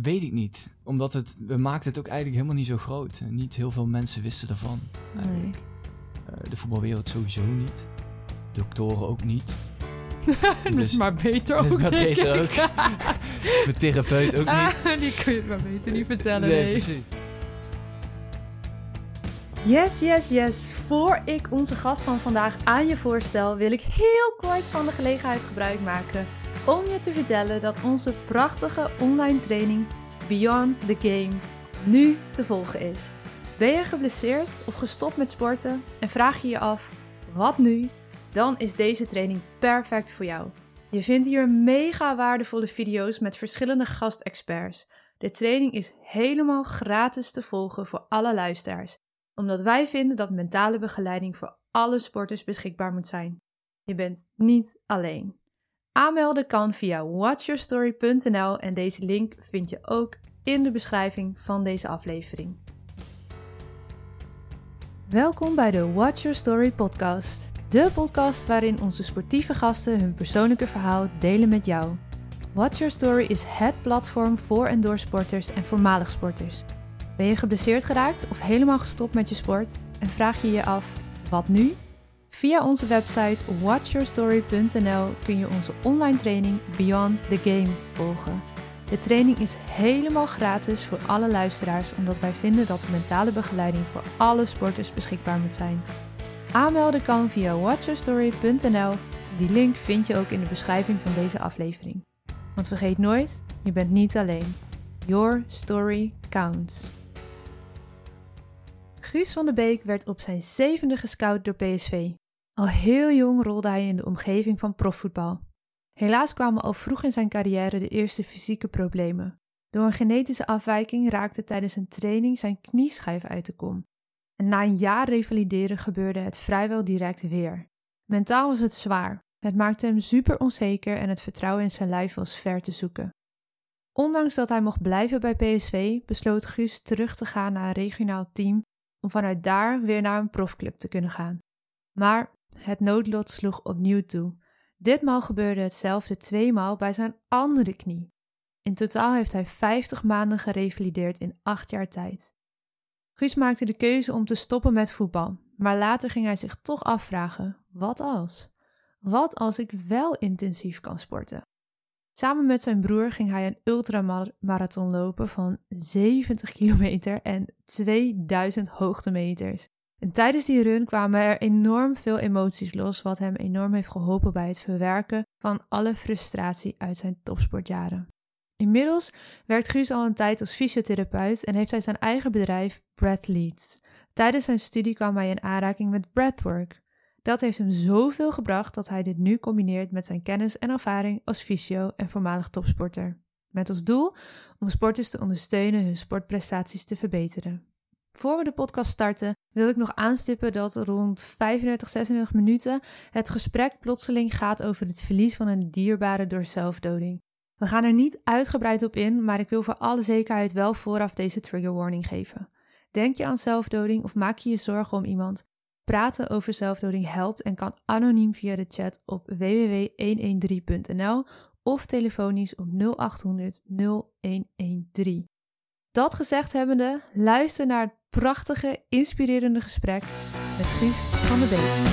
Weet ik niet. Omdat het, we maakten het ook eigenlijk helemaal niet zo groot. Niet heel veel mensen wisten ervan. Eigenlijk. Eh, de voetbalwereld sowieso niet. Doktoren ook niet. dat is maar beter ook, dus maar denk beter ik. ook. Mijn therapeut ook niet. Ah, die kun je maar beter niet vertellen. nee, nee. precies. Yes, yes, yes. Voor ik onze gast van vandaag aan je voorstel, wil ik heel kort van de gelegenheid gebruik maken om je te vertellen dat onze prachtige online training Beyond the Game nu te volgen is. Ben je geblesseerd of gestopt met sporten en vraag je je af wat nu? Dan is deze training perfect voor jou. Je vindt hier mega waardevolle video's met verschillende gastexperts. De training is helemaal gratis te volgen voor alle luisteraars omdat wij vinden dat mentale begeleiding voor alle sporters beschikbaar moet zijn. Je bent niet alleen. Aanmelden kan via watchyourstory.nl en deze link vind je ook in de beschrijving van deze aflevering. Welkom bij de Watch Your Story podcast. De podcast waarin onze sportieve gasten hun persoonlijke verhaal delen met jou. Watch Your Story is het platform voor en door sporters en voormalig sporters. Ben je geblesseerd geraakt of helemaal gestopt met je sport en vraag je je af wat nu? Via onze website watchyourstory.nl kun je onze online training Beyond the Game volgen. De training is helemaal gratis voor alle luisteraars omdat wij vinden dat mentale begeleiding voor alle sporters beschikbaar moet zijn. Aanmelden kan via watchyourstory.nl. Die link vind je ook in de beschrijving van deze aflevering. Want vergeet nooit, je bent niet alleen. Your story counts. Guus van de Beek werd op zijn zevende gescout door PSV. Al heel jong rolde hij in de omgeving van profvoetbal. Helaas kwamen al vroeg in zijn carrière de eerste fysieke problemen. Door een genetische afwijking raakte tijdens een training zijn knieschijf uit de kom. En na een jaar revalideren gebeurde het vrijwel direct weer. Mentaal was het zwaar. Het maakte hem super onzeker en het vertrouwen in zijn lijf was ver te zoeken. Ondanks dat hij mocht blijven bij PSV, besloot Guus terug te gaan naar een regionaal team om vanuit daar weer naar een profclub te kunnen gaan. Maar het noodlot sloeg opnieuw toe. Ditmaal gebeurde hetzelfde tweemaal bij zijn andere knie. In totaal heeft hij 50 maanden gerevalideerd in 8 jaar tijd. Guus maakte de keuze om te stoppen met voetbal, maar later ging hij zich toch afvragen: wat als? Wat als ik wel intensief kan sporten? Samen met zijn broer ging hij een ultramarathon lopen van 70 kilometer en 2000 hoogtemeters. En tijdens die run kwamen er enorm veel emoties los, wat hem enorm heeft geholpen bij het verwerken van alle frustratie uit zijn topsportjaren. Inmiddels werkt Guus al een tijd als fysiotherapeut en heeft hij zijn eigen bedrijf Breath Leads. Tijdens zijn studie kwam hij in aanraking met breathwork. Dat heeft hem zoveel gebracht dat hij dit nu combineert met zijn kennis en ervaring als fysio en voormalig topsporter. Met als doel om sporters te ondersteunen hun sportprestaties te verbeteren. Voor we de podcast starten, wil ik nog aanstippen dat rond 35, 36 minuten het gesprek plotseling gaat over het verlies van een dierbare door zelfdoding. We gaan er niet uitgebreid op in, maar ik wil voor alle zekerheid wel vooraf deze trigger warning geven. Denk je aan zelfdoding of maak je je zorgen om iemand? Praten over zelfdoding helpt en kan anoniem via de chat op www.113.nl of telefonisch op 0800 0113. Dat gezegd hebbende, luister naar het prachtige, inspirerende gesprek met Guus van de Beek.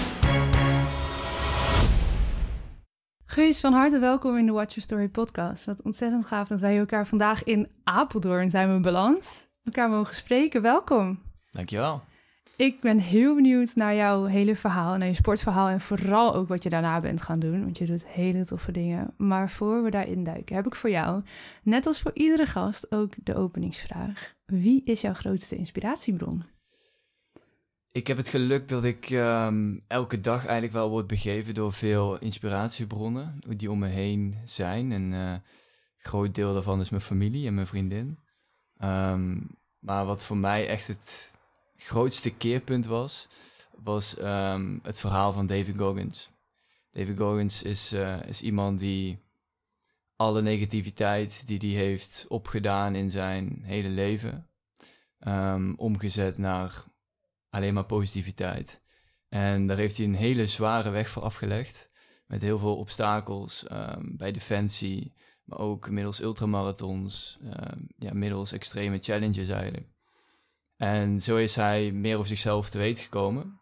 Guus, van harte welkom in de Watch Your Story podcast. Wat ontzettend gaaf dat wij elkaar vandaag in Apeldoorn zijn we beland. Elkaar mogen spreken, welkom. Dankjewel. Ik ben heel benieuwd naar jouw hele verhaal, naar je sportverhaal en vooral ook wat je daarna bent gaan doen, want je doet hele toffe dingen. Maar voor we daarin duiken, heb ik voor jou, net als voor iedere gast, ook de openingsvraag. Wie is jouw grootste inspiratiebron? Ik heb het geluk dat ik ehm, elke dag eigenlijk wel word begeven door veel inspiratiebronnen die om me heen zijn. En eh, een groot deel daarvan is mijn familie en mijn vriendin. Ehm, maar wat voor mij echt het grootste keerpunt was, was ehm, het verhaal van David Goggins. David Goggins is, eh, is iemand die alle negativiteit die hij heeft opgedaan in zijn hele leven, ehm, omgezet naar alleen maar positiviteit. En daar heeft hij een hele zware weg voor afgelegd, met heel veel obstakels ehm, bij Defensie, maar ook middels ultramarathons, ja, middels extreme challenges eigenlijk. En zo is hij meer over zichzelf te weten gekomen.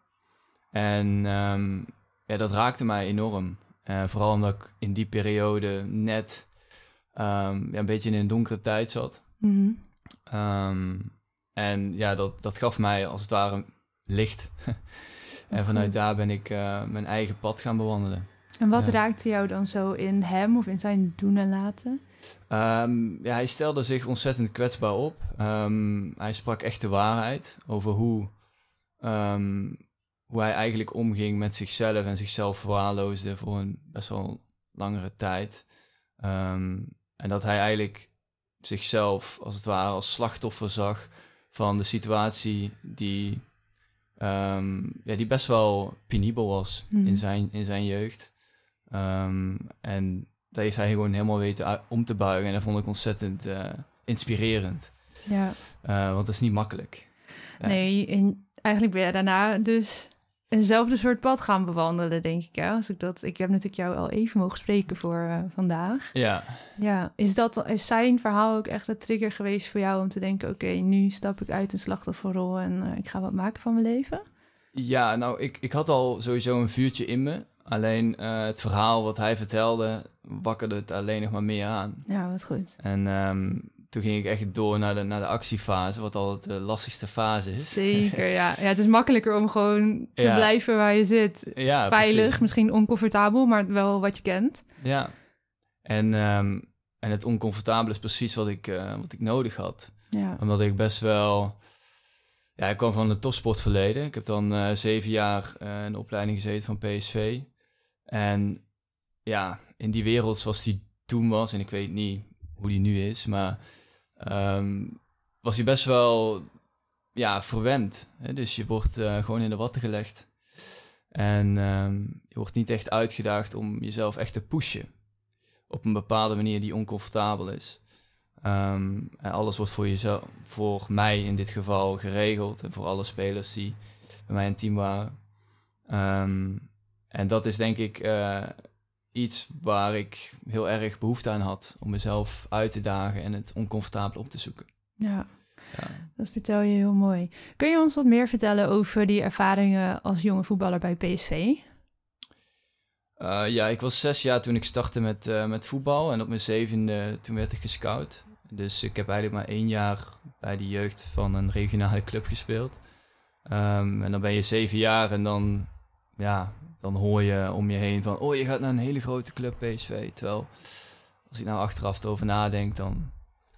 En ehm, ja, dat raakte mij enorm. Uh, vooral omdat ik in die periode net um, ja, een beetje in een donkere tijd zat. Mhm. en ja, dat, dat gaf mij als het ware licht. en vanuit daar ben ik uh, mijn eigen pad gaan bewandelen. En wat raakte jou dan zo in hem of in zijn doen en laten? Um, ja, hij stelde zich ontzettend kwetsbaar op. Um, hij sprak echt de waarheid over hoe, um, hoe hij eigenlijk omging met zichzelf en zichzelf verwaarloosde voor een best wel langere tijd. en dat hij eigenlijk zichzelf als het ware als slachtoffer zag van de situatie die, ja, die best wel penibel was in, mhm. zijn, in zijn jeugd. en dat heeft hij gewoon helemaal weten om te buigen. En dat vond ik ontzettend uh, inspirerend. Ja. Uh, want dat is niet makkelijk. Nee, en eigenlijk ben je daarna dus eenzelfde soort pad gaan bewandelen, denk ik. Ja? Als ik, dat, ik heb natuurlijk jou al even mogen spreken voor uh, vandaag. Ja. Ja, is, dat, is zijn verhaal ook echt een trigger geweest voor jou om te denken... oké, nu stap ik uit een slachtofferrol en ik ga wat maken van mijn leven? Ja, nou, ik, ik had al sowieso een vuurtje in me. Alleen uh, het verhaal wat hij vertelde, wakkerde het alleen nog maar meer aan. Ja, wat goed. En um, toen ging ik echt door naar de, naar de actiefase, wat altijd de lastigste fase is. Zeker, ja. ja het is makkelijker om gewoon te blijven waar je zit. Ja, Veilig, misschien oncomfortabel, maar wel wat je kent. Ja. En, um, en het oncomfortabele is precies wat ik, uh, wat ik nodig had. Ja. Omdat ik best wel... Ja, ik kwam van het topsportverleden. Ik heb dan uh, zeven jaar uh, in de opleiding gezeten van PSV. En ja, in die wereld zoals die toen was, en ik weet niet hoe die nu is, maar um, was hij best wel ja, verwend. Hè? Dus je wordt uh, gewoon in de watten gelegd. En um, je wordt niet echt uitgedaagd om jezelf echt te pushen. Op een bepaalde manier die oncomfortabel is. Um, en alles wordt voor, jezelf, voor mij in dit geval geregeld. En voor alle spelers die bij mij in team waren. Um, en dat is denk ik uh, iets waar ik heel erg behoefte aan had. Om mezelf uit te dagen en het oncomfortabel op te zoeken. Ja, ja. dat vertel je heel mooi. Kun je ons wat meer vertellen over die ervaringen als jonge voetballer bij PSV? Uh, ja, ik was zes jaar toen ik startte met, uh, met voetbal. En op mijn zevende toen werd ik gescout. Dus ik heb eigenlijk maar één jaar bij de jeugd van een regionale club gespeeld. Um, en dan ben je zeven jaar en dan ja, dan hoor je om je heen van, oh, je gaat naar een hele grote club PSV. Terwijl, als ik nou achteraf erover nadenk, dan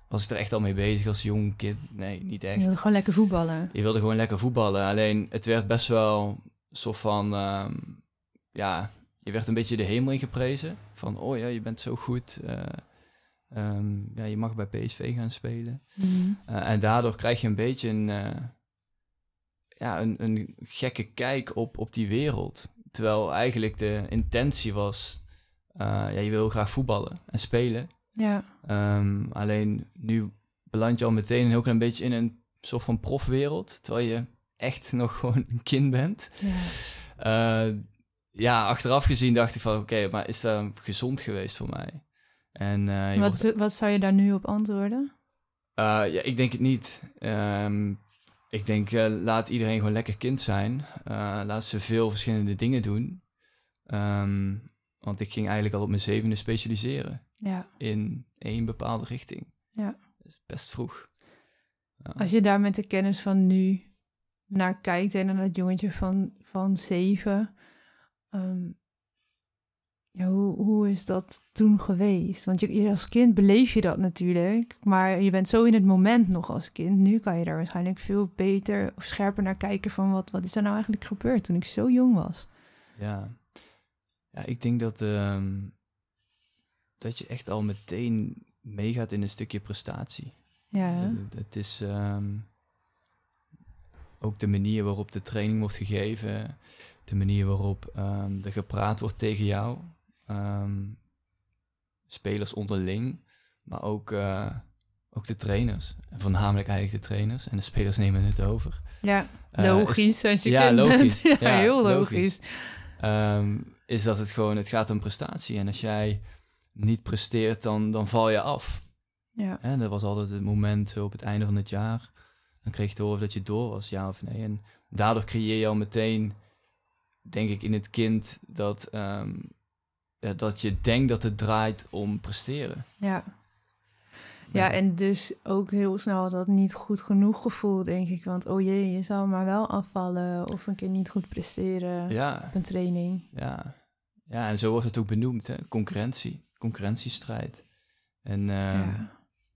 was ik er echt al mee bezig als jong kind. Nee, niet echt. Je wilde gewoon lekker voetballen. Je wilde gewoon lekker voetballen. Alleen, het werd best wel een soort van, um, ja, je werd een beetje de hemel in geprezen. Van, oh ja, je bent zo goed. Uh, um, ja, je mag bij PSV gaan spelen. Mm. Uh, en daardoor krijg je een beetje een, uh, ja, een, een gekke kijk op, op die wereld. Terwijl eigenlijk de intentie was, uh, ja, je wil graag voetballen en spelen. Ja. Um, alleen nu beland je al meteen een heel klein beetje in een soort van profwereld, terwijl je echt nog gewoon een kind bent. Ja, uh, ja achteraf gezien dacht ik van, oké, maar is dat gezond geweest voor mij? En, uh, wat, wordt... wat zou je daar nu op antwoorden? ja, ik denk het niet. Um, ik denk, uh, laat iedereen gewoon lekker kind zijn. Uh, laat ze veel verschillende dingen doen. Um, want ik ging eigenlijk al op mijn zevende specialiseren. Ja. In één bepaalde richting. Ja. Dat is best vroeg. Ja. Als je daar met de kennis van nu naar kijkt en naar dat jongetje van, van zeven... Um, ja, hoe, hoe is dat toen geweest? Want je, als kind beleef je dat natuurlijk, maar je bent zo in het moment nog als kind. Nu kan je daar waarschijnlijk veel beter of scherper naar kijken van wat, wat is er nou eigenlijk gebeurd toen ik zo jong was. Ja, ja ik denk dat, uh, dat je echt al meteen meegaat in een stukje prestatie. Ja. Het, het is um, ook de manier waarop de training wordt gegeven, de manier waarop um, er gepraat wordt tegen jou. Um, spelers onderling, maar ook, uh, ook de trainers. En voornamelijk eigenlijk de trainers. En de spelers nemen het over. Ja, uh, logisch. Is, je ja, logisch. ja, ja, heel logisch. logisch. Um, is dat het gewoon, het gaat om prestatie. En als jij niet presteert, dan, dan val je af. Ja. En dat was altijd het moment op het einde van het jaar. Dan kreeg je te horen dat je door was, ja of nee. En daardoor creëer je al meteen, denk ik, in het kind dat, ehm, ja, dat je denkt dat het draait om presteren. Ja. Ja, en dus ook heel snel dat niet goed genoeg gevoel, denk ik. Want oh jee, je zou maar wel afvallen of een keer niet goed presteren Ja, op een training. ja. Ja, en zo wordt het ook benoemd, hè? concurrentie, concurrentiestrijd. En eh, ja,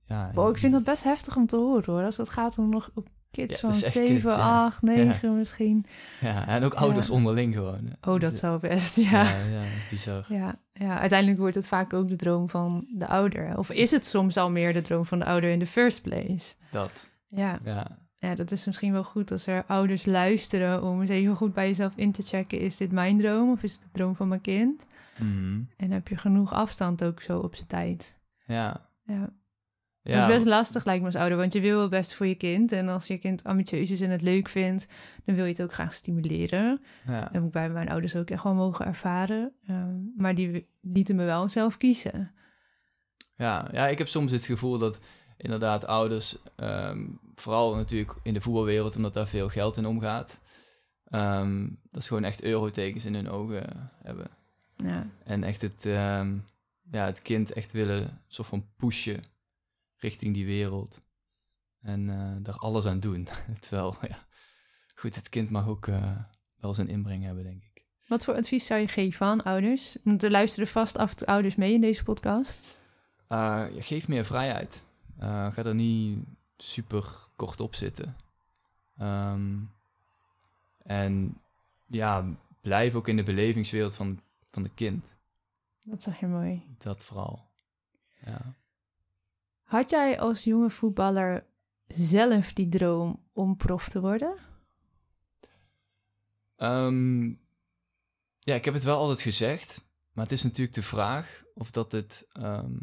ja. Wow, ik vind dat best heftig om te horen hoor. Als het gaat om nog op kids Ja, van dat is echt 7, kids, ja. 8, 9 misschien. ja, en ook ouders onderling gewoon. hè. Oh, dat zou best, ja. Ja, ja, bizar. Ja, ja, uiteindelijk wordt het vaak ook de droom van de ouder. Of is het soms al meer de droom van de ouder in the first place? Dat, Ja, ja. ja dat is misschien wel goed als er ouders luisteren om eens even goed bij jezelf in te checken. Is dit mijn droom of is het de droom van mijn kind? Mhm. En heb je genoeg afstand ook zo op zijn tijd? Ja. Ja. Ja, Dat is best lastig lijkt me als ouder, want je wil wel best voor je kind. En als je kind ambitieus is en het leuk vindt, dan wil je het ook graag stimuleren. ja. Dat heb ik bij mijn ouders ook echt wel mogen ervaren. Ehm, maar die lieten me wel zelf kiezen. Ja, ja, ik heb soms het gevoel dat inderdaad ouders, ehm, vooral natuurlijk in de voetbalwereld, omdat daar veel geld in omgaat, ehm, dat ze gewoon echt eurotekens in hun ogen hebben. Ja, En echt het, ja, het kind echt willen soort van pushen richting die wereld. En eh, daar alles aan doen. Terwijl, ja, goed, het kind mag ook eh, wel zijn inbreng hebben, denk ik. Wat voor advies zou je geven aan ouders? Want er luisteren vast af ouders mee in deze podcast. Eh, geef meer vrijheid. Ga er niet super kort op zitten. Ehm, en ja, blijf ook in de belevingswereld van, van de kind. Dat zag je mooi. Dat vooral. Ja. Had jij als jonge voetballer zelf die droom om prof te worden? Ehm, ja, ik heb het wel altijd gezegd. Maar het is natuurlijk de vraag of dat het... ehm,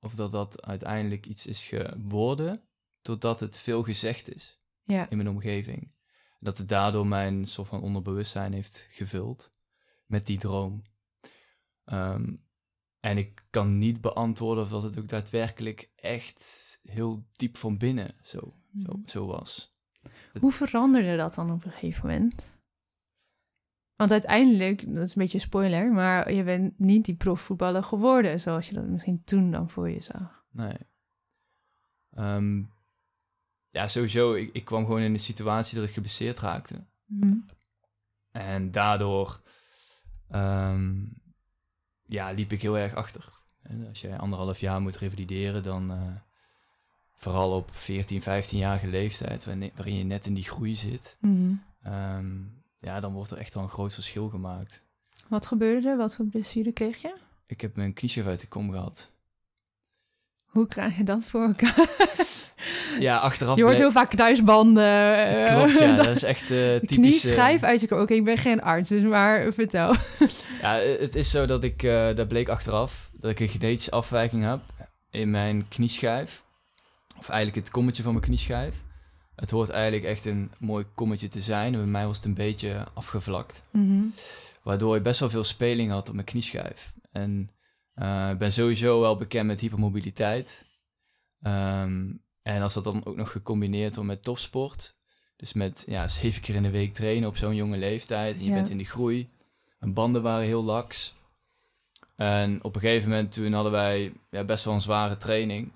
of dat dat uiteindelijk iets is geworden... doordat het veel gezegd is. Ja, in mijn omgeving. Dat het daardoor mijn soort van onderbewustzijn heeft gevuld met die droom. Ehm, en ik kan niet beantwoorden of dat het ook daadwerkelijk echt heel diep van binnen zo, zo, Mhm. zo was. Hoe veranderde dat dan op een gegeven moment? Want uiteindelijk, dat is een beetje een spoiler, maar je bent niet die profvoetballer geworden zoals je dat misschien toen dan voor je zag. Nee. Ehm, ja, sowieso. Ik, ik kwam gewoon in een situatie dat ik geblesseerd raakte. Mhm. En daardoor ehm, ja, liep ik heel erg achter. En als je anderhalf jaar moet revalideren, dan eh, vooral op 14, 15-jarige leeftijd, wanneer- waarin je net in die groei zit, Mhm. ehm, ja, dan wordt er echt wel een groot verschil gemaakt. Wat gebeurde er? Wat voor blessure kreeg je? Ik heb mijn knieschijf uit de kom gehad. Hoe krijg je dat voor elkaar? Ja, achteraf... Je hoort heel vaak kruisbanden. eh, Klopt, ja. dat- is echt eh typisch... Knieschijf uit je. Oké, ik ben geen arts, dus maar vertel. Ja, het is zo dat ik, eh dat bleek achteraf, dat ik een genetische afwijking heb in mijn knieschijf. Of eigenlijk het kommetje van mijn knieschijf. Het hoort eigenlijk echt een mooi kommetje te zijn. Bij mij was het een beetje afgevlakt. Mhm. Waardoor ik best wel veel speling had op mijn knieschijf. En eh, ik ben sowieso wel bekend met hypermobiliteit. Ehm, en als dat dan ook nog gecombineerd wordt met topsport. Dus met ja, zeven keer in de week trainen op zo'n jonge leeftijd. En je Ja. bent in de groei. Mijn banden waren heel laks. En op een gegeven moment toen hadden wij ja, best wel een zware training.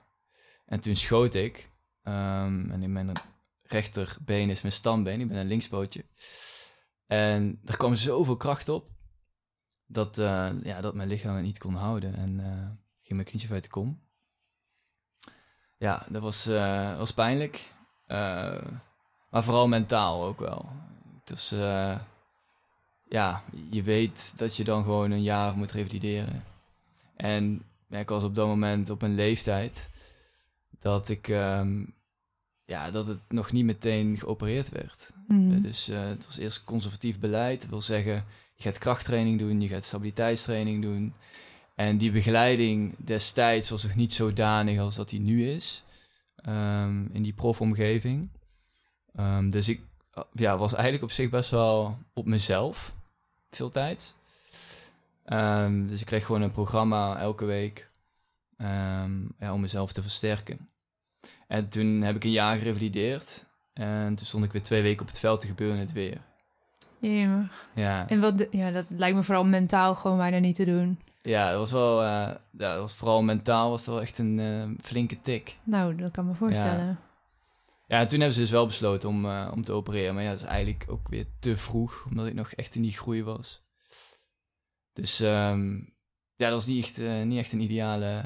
En toen schoot ik. Ehm, en in mijn rechterbeen is mijn stambeen. Ik ben een linkspootje. En er kwam zoveel kracht op. Dat, eh, ja, dat mijn lichaam het niet kon houden. En eh, ging mijn knietje uit de kom. Ja, dat was, eh, was pijnlijk. Eh, maar vooral mentaal ook wel. Was, eh, ja, je weet dat je dan gewoon een jaar moet revalideren. En ja, ik was op dat moment op een leeftijd dat ik, ehm, ja, dat het nog niet meteen geopereerd werd. Mhm. Dus het was eerst conservatief beleid. Dat wil zeggen, je gaat krachttraining doen, je gaat stabiliteitstraining doen. En die begeleiding destijds was nog niet zodanig als dat die nu is. ehm, in die profomgeving. Ehm, dus ik eh, ja, was eigenlijk op zich best wel op mezelf. Veel tijd. Ehm, dus ik kreeg gewoon een programma elke week ja, om mezelf te versterken. En toen heb ik een jaar gerevalideerd. En toen stond ik weer twee weken op het veld te gebeuren het weer. Jemig. Ja, En wat, ja, dat lijkt me vooral mentaal gewoon bijna niet te doen. Ja dat was wel, eh, ja, dat was vooral mentaal was dat wel echt een eh, flinke tik. Nou, dat kan me voorstellen. Ja, en toen hebben ze dus wel besloten om, eh, om te opereren. Maar ja, dat is eigenlijk ook weer te vroeg, omdat ik nog echt in die groei was. Dus ehm, ja, dat was niet echt, niet echt een ideale,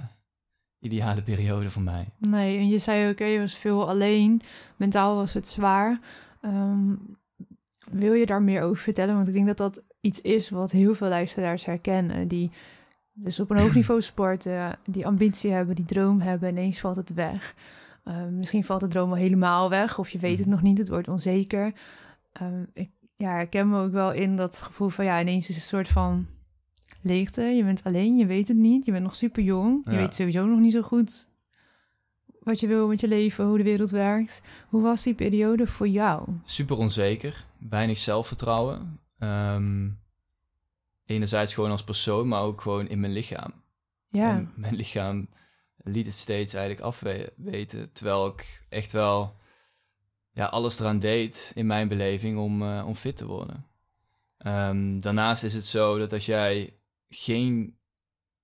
ideale periode voor mij. Nee, en je zei ook, je was veel alleen. Mentaal was het zwaar. Ehm, wil je daar meer over vertellen? Want ik denk dat dat iets is wat heel veel luisteraars herkennen. Die dus op een hoog niveau sporten, die ambitie hebben, die droom hebben. Ineens valt het weg. Ehm, misschien valt de droom wel helemaal weg. Of je weet het nog niet, het wordt onzeker. Ehm, ik ja, herken me ook wel in dat gevoel van... ja, ineens is het een soort van leegte. Je bent alleen, je weet het niet. Je bent nog super jong. Je Ja. weet sowieso nog niet zo goed wat je wil met je leven, hoe de wereld werkt. Hoe was die periode voor jou? Super onzeker, weinig zelfvertrouwen. Ehm, enerzijds gewoon als persoon, maar ook gewoon in mijn lichaam. Ja, En mijn lichaam liet het steeds eigenlijk afweten. Terwijl ik echt wel ja, alles eraan deed in mijn beleving om, eh, om fit te worden. Ehm, daarnaast is het zo dat als jij geen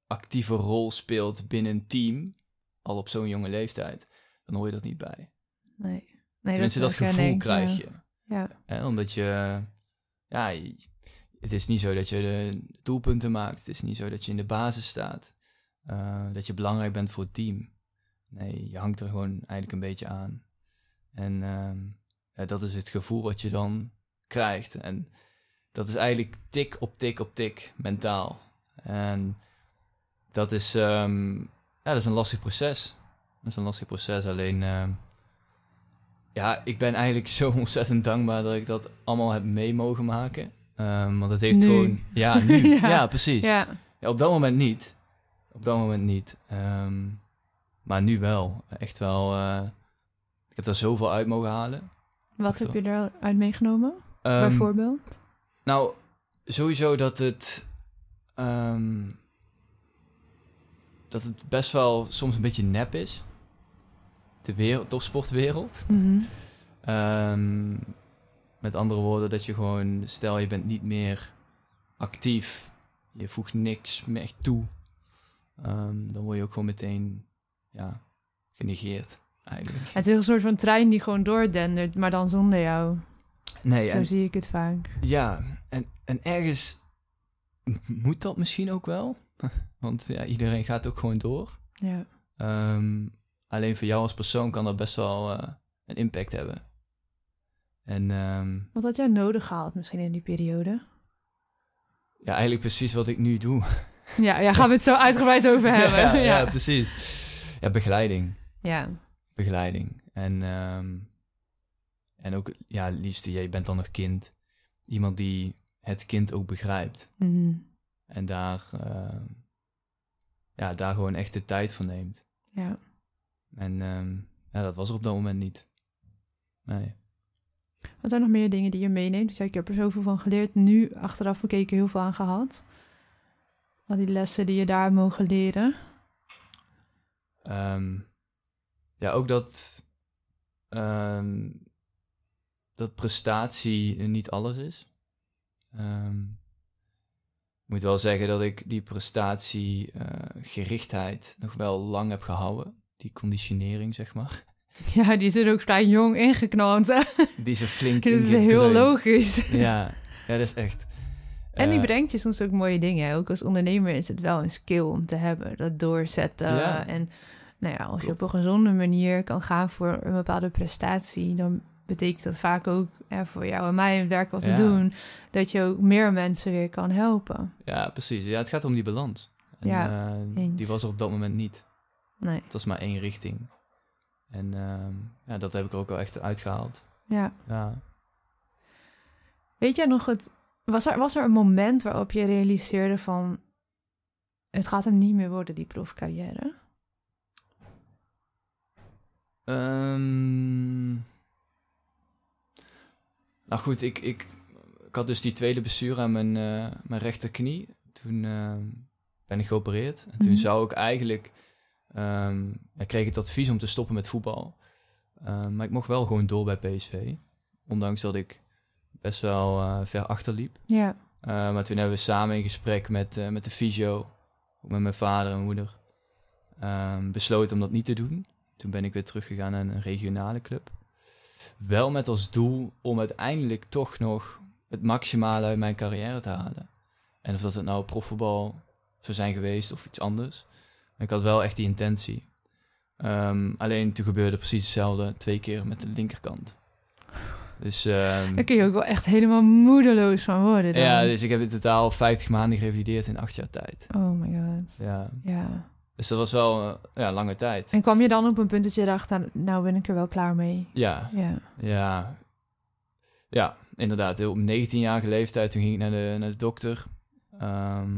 actieve rol speelt binnen een team, al op zo'n jonge leeftijd, dan hoor je dat niet bij. nee. nee Tenminste, dat, gevoel krijg ja. je. Ja, omdat je, ja, het is niet zo dat je de doelpunten maakt. Het is niet zo dat je in de basis staat. eh, dat je belangrijk bent voor het team. Nee, je hangt er gewoon eigenlijk een beetje aan. En ehm, dat is het gevoel wat je dan krijgt. En dat is eigenlijk tik op tik op tik, mentaal. En dat is, ehm, ja, dat is een lastig proces. Dat is een lastig proces, alleen... ehm, ja, ik ben eigenlijk zo ontzettend dankbaar dat ik dat allemaal heb mee mogen maken. Ehm, want het heeft Nu. gewoon... Ja, nu. Ja. ja. precies. ja. Ja, op dat moment niet. Op dat moment niet. Ehm, maar nu wel. Echt wel... eh, ik heb daar zoveel uit mogen halen. Wat heb je eruit meegenomen, Ehm, bijvoorbeeld? Nou, sowieso dat het... dat het best wel soms een beetje nep is. De wereld, topsportwereld. Mhm. Ehm, met andere woorden, dat je gewoon, stel je bent niet meer actief, je voegt niks meer echt toe, ehm, dan word je ook gewoon meteen ja, genegeerd eigenlijk. Het is een soort van trein die gewoon doordendert, maar dan zonder jou. Nee, Zo en, zie ik het vaak. ja, en, en ergens moet dat misschien ook wel, want ja, iedereen gaat ook gewoon door. Ja. Ehm, alleen voor jou als persoon kan dat best wel eh, een impact hebben. En ehm, Wat had jij nodig gehad misschien in die periode? ja, eigenlijk precies wat ik nu doe. Ja, ja gaan we het zo uitgebreid over hebben. ja, ja. ja, precies. Ja, begeleiding. ja. Begeleiding. En, ehm, en ook, ja, liefst, jij bent dan nog kind. Iemand die het kind ook begrijpt. Mhm. En daar, ehm, ja, daar gewoon echt de tijd voor neemt. ja. En ja, dat was er op dat moment niet. Nee. Wat zijn nog meer dingen die je meeneemt? Dus ik heb er zoveel van geleerd. Nu, achteraf gekeken, heel veel aan gehad. Al die lessen die je daar mogen leren. Ehm, ja, ook dat, ehm, dat prestatie niet alles is. Ehm, ik moet wel zeggen dat ik die prestatiegerichtheid nog wel lang heb gehouden. Die conditionering, zeg maar. Ja, die er ook vrij jong ingeknald. hè? Die is flink Dat is heel logisch. Ja, ja, dat is echt. En die Eh, brengt je soms ook mooie dingen. Ook als ondernemer is het wel een skill om te hebben. Dat doorzetten. Ja. En nou ja, als je Klopt. op een gezonde manier kan gaan voor een bepaalde prestatie, dan betekent dat vaak ook voor jou en mij het werk wat we Ja. doen, dat je ook meer mensen weer kan helpen. Ja, precies. Ja, het gaat om die balans. En, Ja, eh, die was er op dat moment niet. Nee, Het was maar één richting. En ehm, ja, dat heb ik er ook wel echt uitgehaald. ja. Ja. Weet jij nog het... Was er, was er een moment waarop je realiseerde van... Het gaat hem niet meer worden, die profcarrière? Ehm, nou goed, ik, ik, ik had dus die tweede blessure aan mijn, eh, mijn rechterknie. Toen ehm, ben ik geopereerd. En toen Mhm. zou ik eigenlijk... ehm ik kreeg het advies om te stoppen met voetbal. Ehm, maar ik mocht wel gewoon door bij PSV. Ondanks dat ik best wel eh, ver achterliep. Ja. Eh, maar toen hebben we samen in gesprek met, eh, met de fysio, met mijn vader en moeder, ehm, besloten om dat niet te doen. Toen ben ik weer teruggegaan naar een regionale club. Wel met als doel om uiteindelijk toch nog het maximale uit mijn carrière te halen. En of dat het nou profvoetbal zou zijn geweest of iets anders. Ik had wel echt die intentie. Ehm, alleen toen gebeurde precies hetzelfde twee keer met de linkerkant. Dus ehm, Daar kun je ook wel echt helemaal moedeloos van worden. Dan. ja, dus ik heb in totaal 50 maanden gerevalideerd in acht jaar tijd. Oh my god. Ja. Ja. Dus dat was wel eh, ja, lange tijd. En kwam je dan op een punt dat je dacht, nou, nou ben ik er wel klaar mee? Ja, Ja. ja. Ja, inderdaad. Op 19-jarige leeftijd toen ging ik naar de, naar de dokter. Ehm,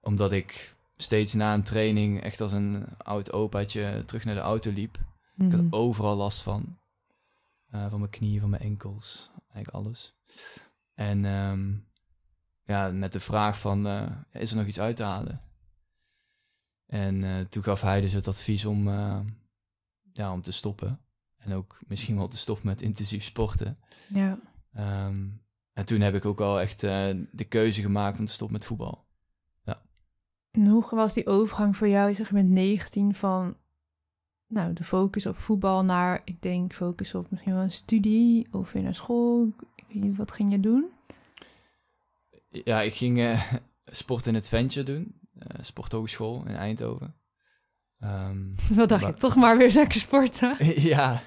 omdat ik steeds na een training echt als een oud opaatje terug naar de auto liep. Ik had Mhm. overal last van. Eh, van mijn knieën, van mijn enkels, eigenlijk alles. En ehm, ja, met de vraag van, eh, is er nog iets uit te halen? En eh, toen gaf hij dus het advies om, ja, om te stoppen. En ook misschien wel te stoppen met intensief sporten. Ja. Ehm, en toen heb ik ook al echt de keuze gemaakt om te stoppen met voetbal. En hoe was die overgang voor jou, zeg met 19, van nou, de focus op voetbal naar, ik denk, focus op misschien wel een studie of weer naar school? Ik weet niet, wat ging je doen? Ja, ik ging eh, sport in het doen. eh sporthogeschool in Eindhoven. Ehm, Wat dacht je? Toch maar weer lekker sporten? ja,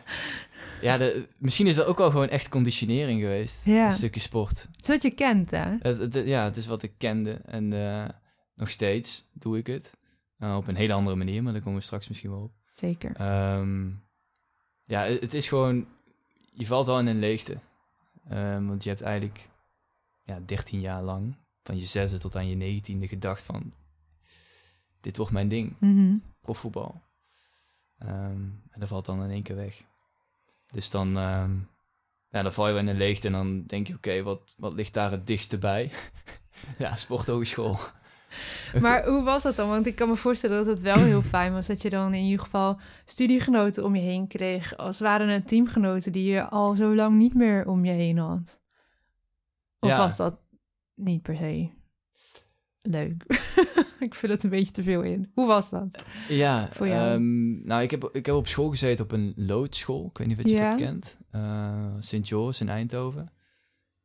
ja de, misschien is dat ook wel gewoon echt conditionering geweest. Ja. Een stukje sport. Het is wat je kent, hè? Het, het- ja, het is wat ik kende. En eh, nog steeds doe ik het. Eh, op een hele andere manier, maar daar komen we straks misschien wel op. Zeker. Ehm, ja, het, is gewoon... Je valt wel in een leegte. Ehm, want je hebt eigenlijk ja, 13 jaar lang, van je zesde tot aan je negentiende, gedacht van... Dit wordt mijn ding, Mhm. profvoetbal. Ehm, en dat valt dan in één keer weg. Dus dan, ja, dan val je wel in een leegte en dan denk je... Oké, wat, wat ligt daar het dichtste bij? ja, sporthogeschool. Maar hoe was dat dan? Want ik kan me voorstellen dat het wel heel fijn was dat je dan in ieder geval studiegenoten om je heen kreeg. Als waren het teamgenoten die je al zo lang niet meer om je heen had. Of Ja. was dat niet per se leuk? ik vul het een beetje te veel in. Hoe was dat? Ja, Voor jou? ehm, nou, ik heb, ik heb op school gezeten op een loodschool. Ik weet niet of je Ja. dat kent. Eh Sint Joris in Eindhoven.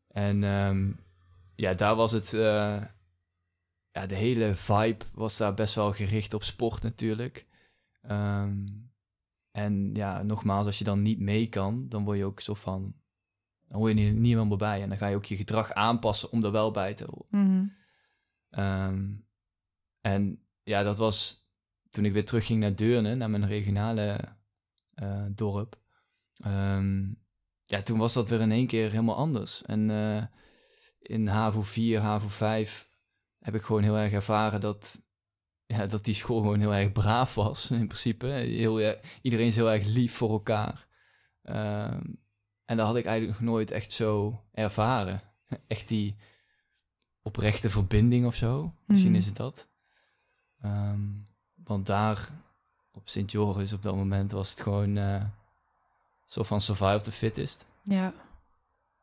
En ehm, ja, daar was het... eh, ja, de hele vibe was daar best wel gericht op sport natuurlijk. Ehm, en ja, nogmaals, als je dan niet mee kan, dan word je ook zo van... Dan hoor je niet, niet helemaal bij. En dan ga je ook je gedrag aanpassen om er wel bij te horen. Mhm. Ehm, en ja, dat was toen ik weer terugging naar Deurne, naar mijn regionale eh, dorp. Ehm, ja, toen was dat weer in één keer helemaal anders. En eh, in HAVO 4, HAVO 5 heb ik gewoon heel erg ervaren dat, ja, dat die school gewoon heel erg braaf was, in principe. Heel, erg- iedereen is heel erg lief voor elkaar. Ehm, en dat had ik eigenlijk nog nooit echt zo ervaren. Echt die oprechte verbinding of zo. Misschien Mhm. is het dat. Ehm, want daar op Sint Joris op dat moment was het gewoon eh zo van survive the fittest. Ja.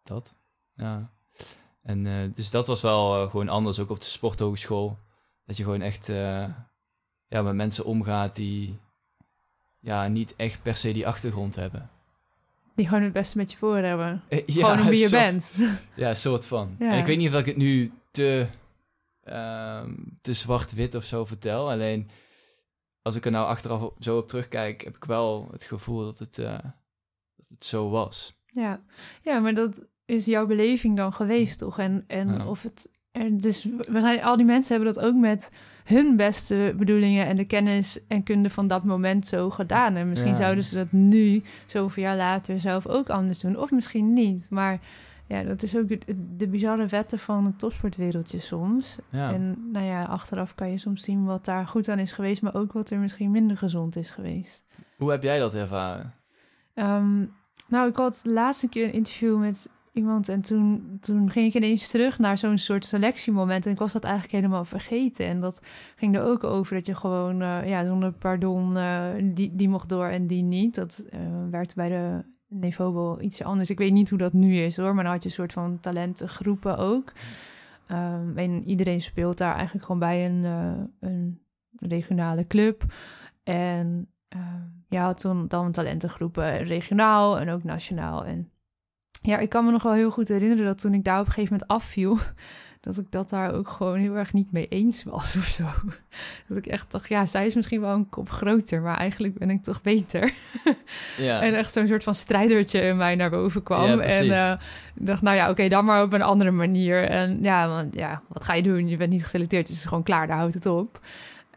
Dat. Ja. En eh, dus dat was wel eh, gewoon anders, ook op de sporthogeschool. Dat je gewoon echt eh, ja, met mensen omgaat die ja, niet echt per se die achtergrond hebben. Die gewoon het beste met je voor hebben. Gewoon wie je soort- bent. Ja, soort van. Ja. En ik weet niet of ik het nu te, ehm, te zwart-wit of zo vertel. Alleen als ik er nou achteraf op, zo op terugkijk, heb ik wel het gevoel dat het, dat het zo was. Ja. ja, maar dat is jouw beleving dan geweest, toch? En, en Ja. of het. En dus we zijn, al die mensen hebben dat ook met hun beste bedoelingen en de kennis en kunde van dat moment zo gedaan. En misschien Ja. zouden ze dat nu, zoveel jaar later, zelf ook anders doen. Of misschien niet. Maar ja, dat is ook de bizarre wetten van het topsportwereldje soms. Ja. En nou ja, achteraf kan je soms zien wat daar goed aan is geweest, maar ook wat er misschien minder gezond is geweest. Hoe heb jij dat ervaren? Ehm, nou, ik had laatst een keer een interview met iemand. En toen, toen ging ik ineens terug naar zo'n soort selectiemoment. En ik was dat eigenlijk helemaal vergeten. En dat ging er ook over dat je gewoon, uh, ja, zonder pardon, uh, die, die mocht door en die niet. Dat uh, werd bij de niveau wel iets anders. Ik weet niet hoe dat nu is hoor. Maar dan had je een soort van talentengroepen ook. Um, en iedereen speelt daar eigenlijk gewoon bij een, een regionale club. En je had toen dan talentengroepen regionaal en ook nationaal. En ja, ik kan me nog wel heel goed herinneren dat toen ik daar op een gegeven moment afviel, dat ik dat daar ook gewoon heel erg niet mee eens was of zo. Dat ik echt dacht, ja, zij is misschien wel een kop groter, maar eigenlijk ben ik toch beter. Ja. en echt zo'n soort van strijdertje in mij naar boven kwam. Ja, en uh, dacht, nou ja, oké, dan maar op een andere manier. En ja, want, ja, wat ga je doen? Je bent niet geselecteerd, dus het is gewoon klaar, daar houdt het op.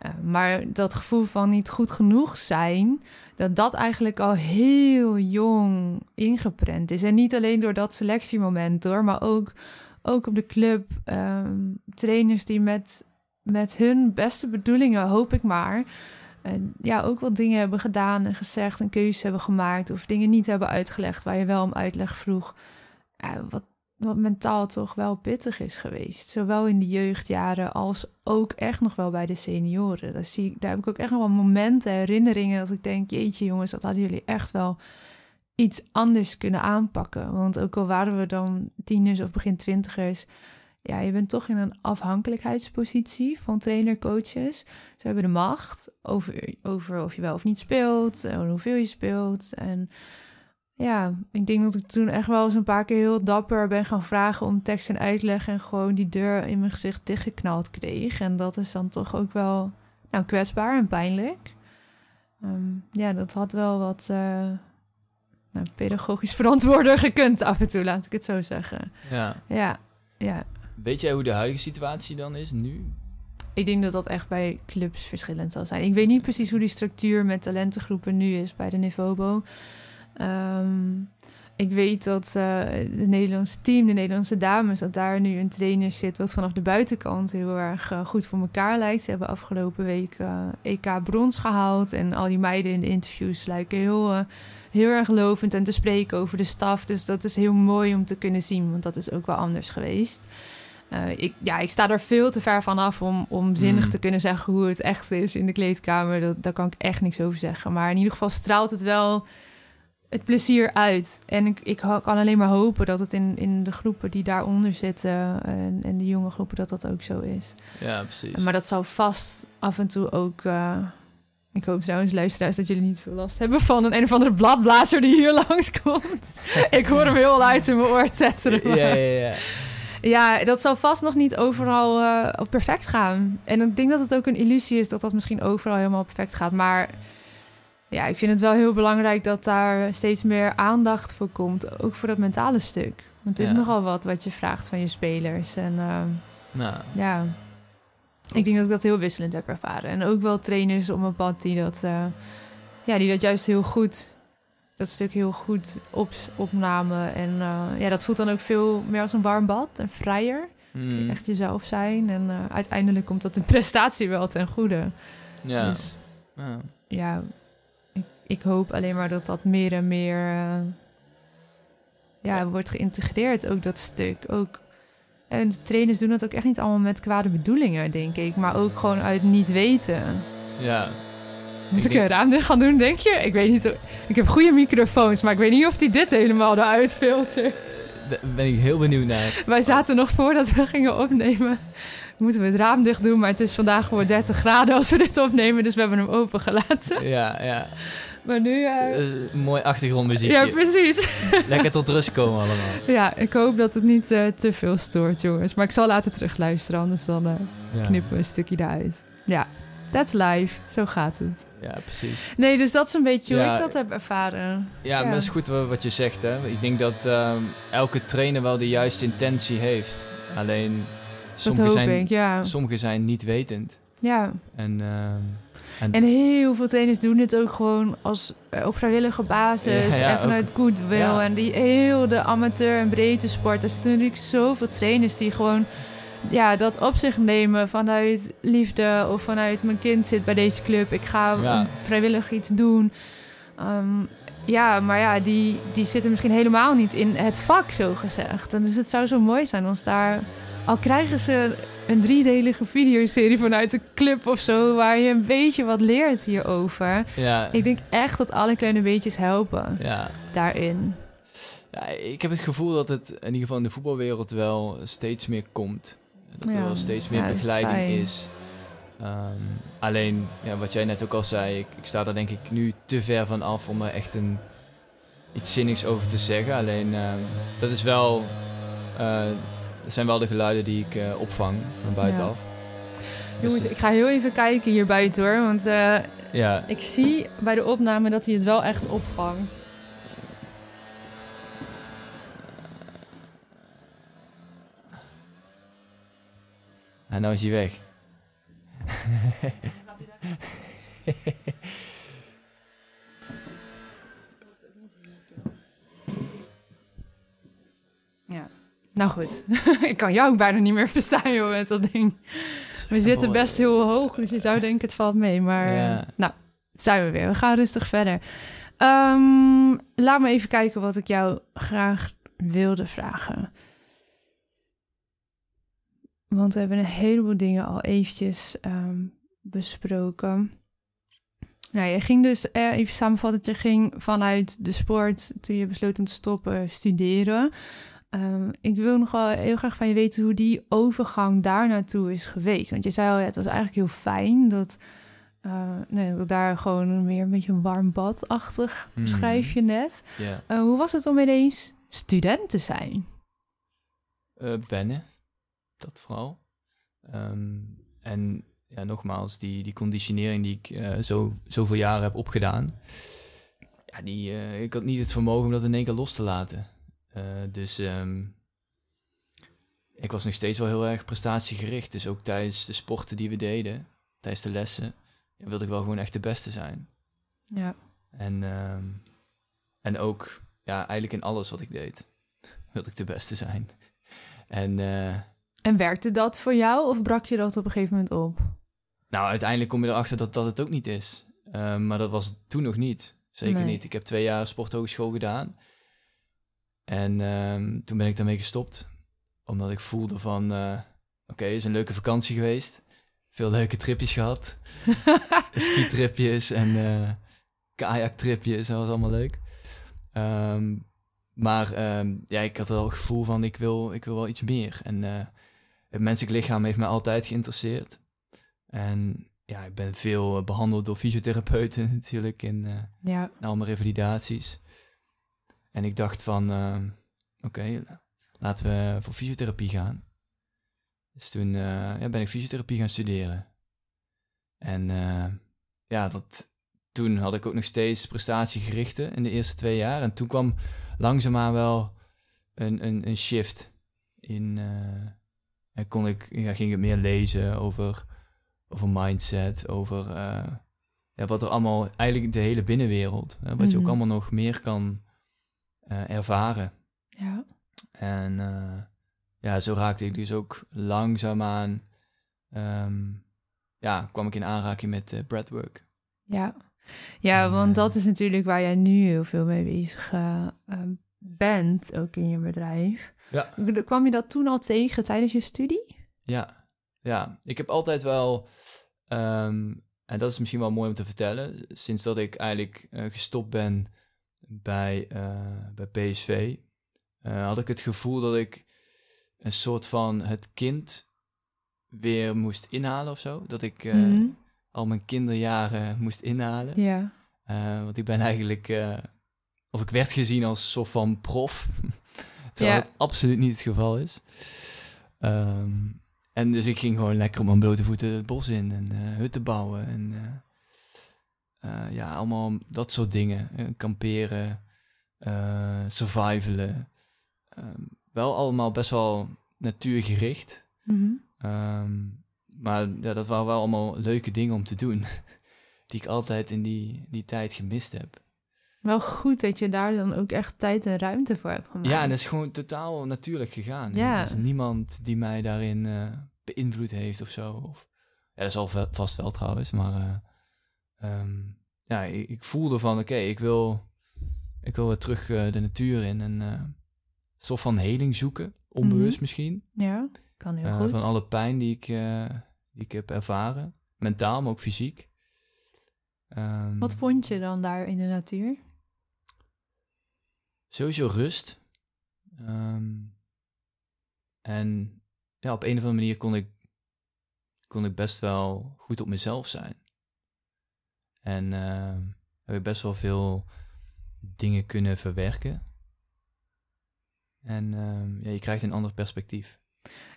Uh, maar dat gevoel van niet goed genoeg zijn, dat dat eigenlijk al heel jong ingeprent is. En niet alleen door dat selectiemoment hoor, maar ook, ook op de club. Um, trainers die met, met hun beste bedoelingen, hoop ik maar, uh, ja, ook wat dingen hebben gedaan en gezegd en keuzes hebben gemaakt. Of dingen niet hebben uitgelegd waar je wel om uitleg vroeg. Wat, wat mentaal toch wel pittig is geweest. Zowel in de jeugdjaren als ook echt nog wel bij de senioren. Daar, zie ik, daar heb ik ook echt nog wel momenten, herinneringen dat ik denk, jeetje jongens, dat hadden jullie echt wel iets anders kunnen aanpakken. Want ook al waren we dan tieners of begin twintigers, ja, je bent toch in een afhankelijkheidspositie van trainer-coaches. Ze hebben de macht over, over of je wel of niet speelt, en hoeveel je speelt en ja, ik denk dat ik toen echt wel eens een paar keer heel dapper ben gaan vragen om tekst en uitleg en gewoon die deur in mijn gezicht dichtgeknald kreeg. En dat is dan toch ook wel nou, kwetsbaar en pijnlijk. Um, ja, dat had wel wat uh, nou, pedagogisch verantwoorder gekund af en toe, laat ik het zo zeggen. Ja. Ja, ja. Weet jij hoe de huidige situatie dan is nu? Ik denk dat dat echt bij clubs verschillend zal zijn. Ik weet niet precies hoe die structuur met talentengroepen nu is bij de Nivobo. Um, ik weet dat uh, het Nederlandse team, de Nederlandse dames, dat daar nu een trainer zit wat vanaf de buitenkant heel erg uh, goed voor elkaar lijkt. Ze hebben afgelopen week uh, EK brons gehaald en al die meiden in de interviews lijken heel, heel erg lovend en te spreken over de staf. Dus dat is heel mooi om te kunnen zien, want dat is ook wel anders geweest. ik, ja, ik sta er veel te ver van af om, om zinnig mm. te kunnen zeggen hoe het echt is in de kleedkamer. Dat, daar kan ik echt niks over zeggen. Maar in ieder geval straalt het wel het plezier uit. En ik, ik kan alleen maar hopen dat het in, in de groepen die daaronder zitten en, en de jonge groepen, dat dat ook zo is. Ja, precies. Maar dat zou vast af en toe ook. Uh, ik hoop trouwens, luisteraars, dat jullie niet veel last hebben van een een of andere bladblazer die hier langskomt. ik hoor hem heel luid in mijn oor zetten. Ja, ja, ja. Ja, dat zal vast nog niet overal uh, perfect gaan. En ik denk dat het ook een illusie is dat dat misschien overal helemaal perfect gaat. Maar ja, ik vind het wel heel belangrijk dat daar steeds meer aandacht voor komt. Ook voor dat mentale stuk. Want het is nogal wat wat je vraagt van je spelers. En uh, nou. ja, ik denk dat ik dat heel wisselend heb ervaren. En ook wel trainers op mijn pad die dat, uh, ja, die dat juist heel goed, dat stuk heel goed op, opnamen. En uh, ja, dat voelt dan ook veel meer als een warm bad en vrijer. Mm. Echt jezelf zijn. En uiteindelijk komt dat de prestatie wel ten goede. Ja. Dus, ja. ja ik hoop alleen maar dat dat meer en meer uh, ja, wordt geïntegreerd, ook dat stuk. Ook, en de trainers doen dat ook echt niet allemaal met kwade bedoelingen, denk ik, maar ook gewoon uit niet weten. Ja. Moet ik, ik een raam gaan doen, denk je? Ik weet niet. Ik heb goede microfoons, maar ik weet niet of die dit helemaal eruit filtert. Daar ben ik heel benieuwd naar. Wij zaten nog voordat we gingen opnemen. Moeten we het raam dicht doen, maar het is vandaag gewoon 30 graden als we dit opnemen, dus we hebben hem opengelaten. Ja, ja. Maar nu... Uh... mooi achtergrondmuziek. Ja, precies. Lekker tot rust komen allemaal. Ja, ik hoop dat het niet uh, te veel stoort, jongens. Maar ik zal later terugluisteren, anders dan ja. knippen we een stukje eruit. Ja, that's life. Zo gaat het. Ja, precies. Nee, dus dat is een beetje hoe ik dat heb ervaren. Ja, ja. maar dat is goed wat je zegt, hè. Ik denk dat ehm, elke trainer wel de juiste intentie heeft. Alleen, sommige, zijn, ik, ja. sommige zijn niet wetend. Ja. En... Ehm, en, en, heel veel trainers doen dit ook gewoon als eh, op vrijwillige basis en vanuit goodwill. Ja. En die heel de amateur en breedte sport. Er zitten natuurlijk zoveel trainers die gewoon ja, dat op zich nemen vanuit liefde of vanuit mijn kind zit bij deze club. Ik ga vrijwillig iets doen. Um, ja, maar ja, die, die zitten misschien helemaal niet in het vak, zo gezegd. En dus het zou zo mooi zijn als daar... Al krijgen ze een driedelige videoserie vanuit de club of zo... waar je een beetje wat leert hierover. Ja, Ik denk echt dat alle kleine beetjes helpen ja. daarin. ja, ik heb het gevoel dat het in ieder geval in de voetbalwereld wel steeds meer komt. Dat er wel steeds meer is begeleiding fijn. is. Ehm, alleen, ja, wat jij net ook al zei, ik, ik sta daar denk ik nu te ver van af om er echt een, iets zinnigs over te zeggen. Alleen, ehm, dat is wel, eh, dat zijn wel de geluiden die ik eh, opvang van buitenaf. Dus, Jongens, ik ga heel even kijken hier buiten hoor. Want eh, ja, ik zie bij de opname dat hij het wel echt opvangt. en nou is hij weg. Nou goed, ik kan jou ook bijna niet meer verstaan joh met dat ding. We zitten best heel hoog, dus je zou denken het valt mee. Maar Ja. nou, zijn we weer. We gaan rustig verder. Ehm, laat me even kijken wat ik jou graag wilde vragen. Want we hebben een heleboel dingen al eventjes ehm, besproken. Nou, je ging dus, eh, even samenvatten, je ging vanuit de sport toen je besloot om te stoppen studeren. Ehm, ik wil nog wel heel graag van je weten hoe die overgang daar naartoe is geweest. Want je zei al, ja, het was eigenlijk heel fijn dat, eh, nee, dat daar gewoon weer een beetje een warm badachtig, Hmm. beschrijf je net. Eh, hoe was het om ineens student te zijn? Wennen. Dat vooral. Ehm, en ja, nogmaals, die, die conditionering die ik zo, zoveel jaren heb opgedaan. Ja, die, ik had niet het vermogen om dat in één keer los te laten. Eh, dus ehm, ik was nog steeds wel heel erg prestatiegericht. Dus ook tijdens de sporten die we deden, tijdens de lessen, wilde ik wel gewoon echt de beste zijn. Ja. En, ehm, en ook, ja, eigenlijk in alles wat ik deed, wilde ik de beste zijn. En eh, En werkte dat voor jou of brak je dat op een gegeven moment op? nou, uiteindelijk kom je erachter dat dat het ook niet is. Ehm, maar dat was toen nog niet. Zeker Nee. niet. Ik heb twee jaar sporthogeschool gedaan. En ehm, toen ben ik daarmee gestopt. Omdat ik voelde van, eh, oké, het is een leuke vakantie geweest. Veel leuke tripjes gehad. Skitripjes en eh kajaktripjes, dat was allemaal leuk. Ehm, maar ehm, ja, ik had wel het gevoel van, ik wil, ik wil wel iets meer. En eh, het menselijk lichaam heeft mij altijd geïnteresseerd. En ja, ik ben veel eh, behandeld door fysiotherapeuten natuurlijk in, Ja. in al mijn revalidaties. En ik dacht van, eh, oké, laten we voor fysiotherapie gaan. Dus toen eh, ja, ben ik fysiotherapie gaan studeren. En eh, ja, dat, toen had ik ook nog steeds prestatiegerichte in de eerste twee jaar. En toen kwam langzaamaan wel een, een, een shift in... en kon ik, ja, ging ik meer lezen over, over mindset, over ja, wat er allemaal, eigenlijk de hele binnenwereld, hè, wat je ook Mhm. allemaal nog meer kan eh, ervaren. Ja. En eh, ja, zo raakte ik dus ook langzaamaan, ehm, ja, kwam ik in aanraking met eh breathwork. Ja. Ja, En, want dat is natuurlijk waar jij nu heel veel mee bezig bent, ook in je bedrijf. Ja. Kwam je dat toen al tegen tijdens je studie? Ja, ja. Ik heb altijd wel, ehm, en dat is misschien wel mooi om te vertellen, sinds dat ik eigenlijk gestopt ben bij, eh, bij PSV, eh, had ik het gevoel dat ik een soort van het kind weer moest inhalen of zo. Dat ik eh, Mhm. al mijn kinderjaren moest inhalen. Ja. Want ik ben eigenlijk, of ik werd gezien als soort van prof, terwijl Ja. het absoluut niet het geval is. Ehm, en dus ik ging gewoon lekker op mijn blote voeten het bos in en hutten bouwen en eh, ja, allemaal dat soort dingen. Eh, kamperen, eh, survivalen. Ehm, wel allemaal best wel natuurgericht. Mhm. Ehm, maar ja, dat waren wel allemaal leuke dingen om te doen. Die ik altijd in die, die tijd gemist heb. Wel goed dat je daar dan ook echt tijd en ruimte voor hebt gemaakt. Ja, en dat is gewoon totaal natuurlijk gegaan. Ja. Er is niemand die mij daarin beïnvloed heeft of zo. Of, ja, dat zal ve- vast wel trouwens, maar eh, ehm, ja, ik, ik voelde van oké, ik wil Ik wil weer terug eh, de natuur in en eh, een soort van heling zoeken. Onbewust Mhm. misschien. Ja, kan heel Eh, goed. van alle pijn die ik, die ik heb ervaren. Mentaal, maar ook fysiek. Ehm, Wat vond je dan daar in de natuur? Sowieso rust. Ehm, en ja, op een of andere manier kon ik, kon ik best wel goed op mezelf zijn. En ehm, heb ik best wel veel dingen kunnen verwerken. En ehm, ja, je krijgt een ander perspectief.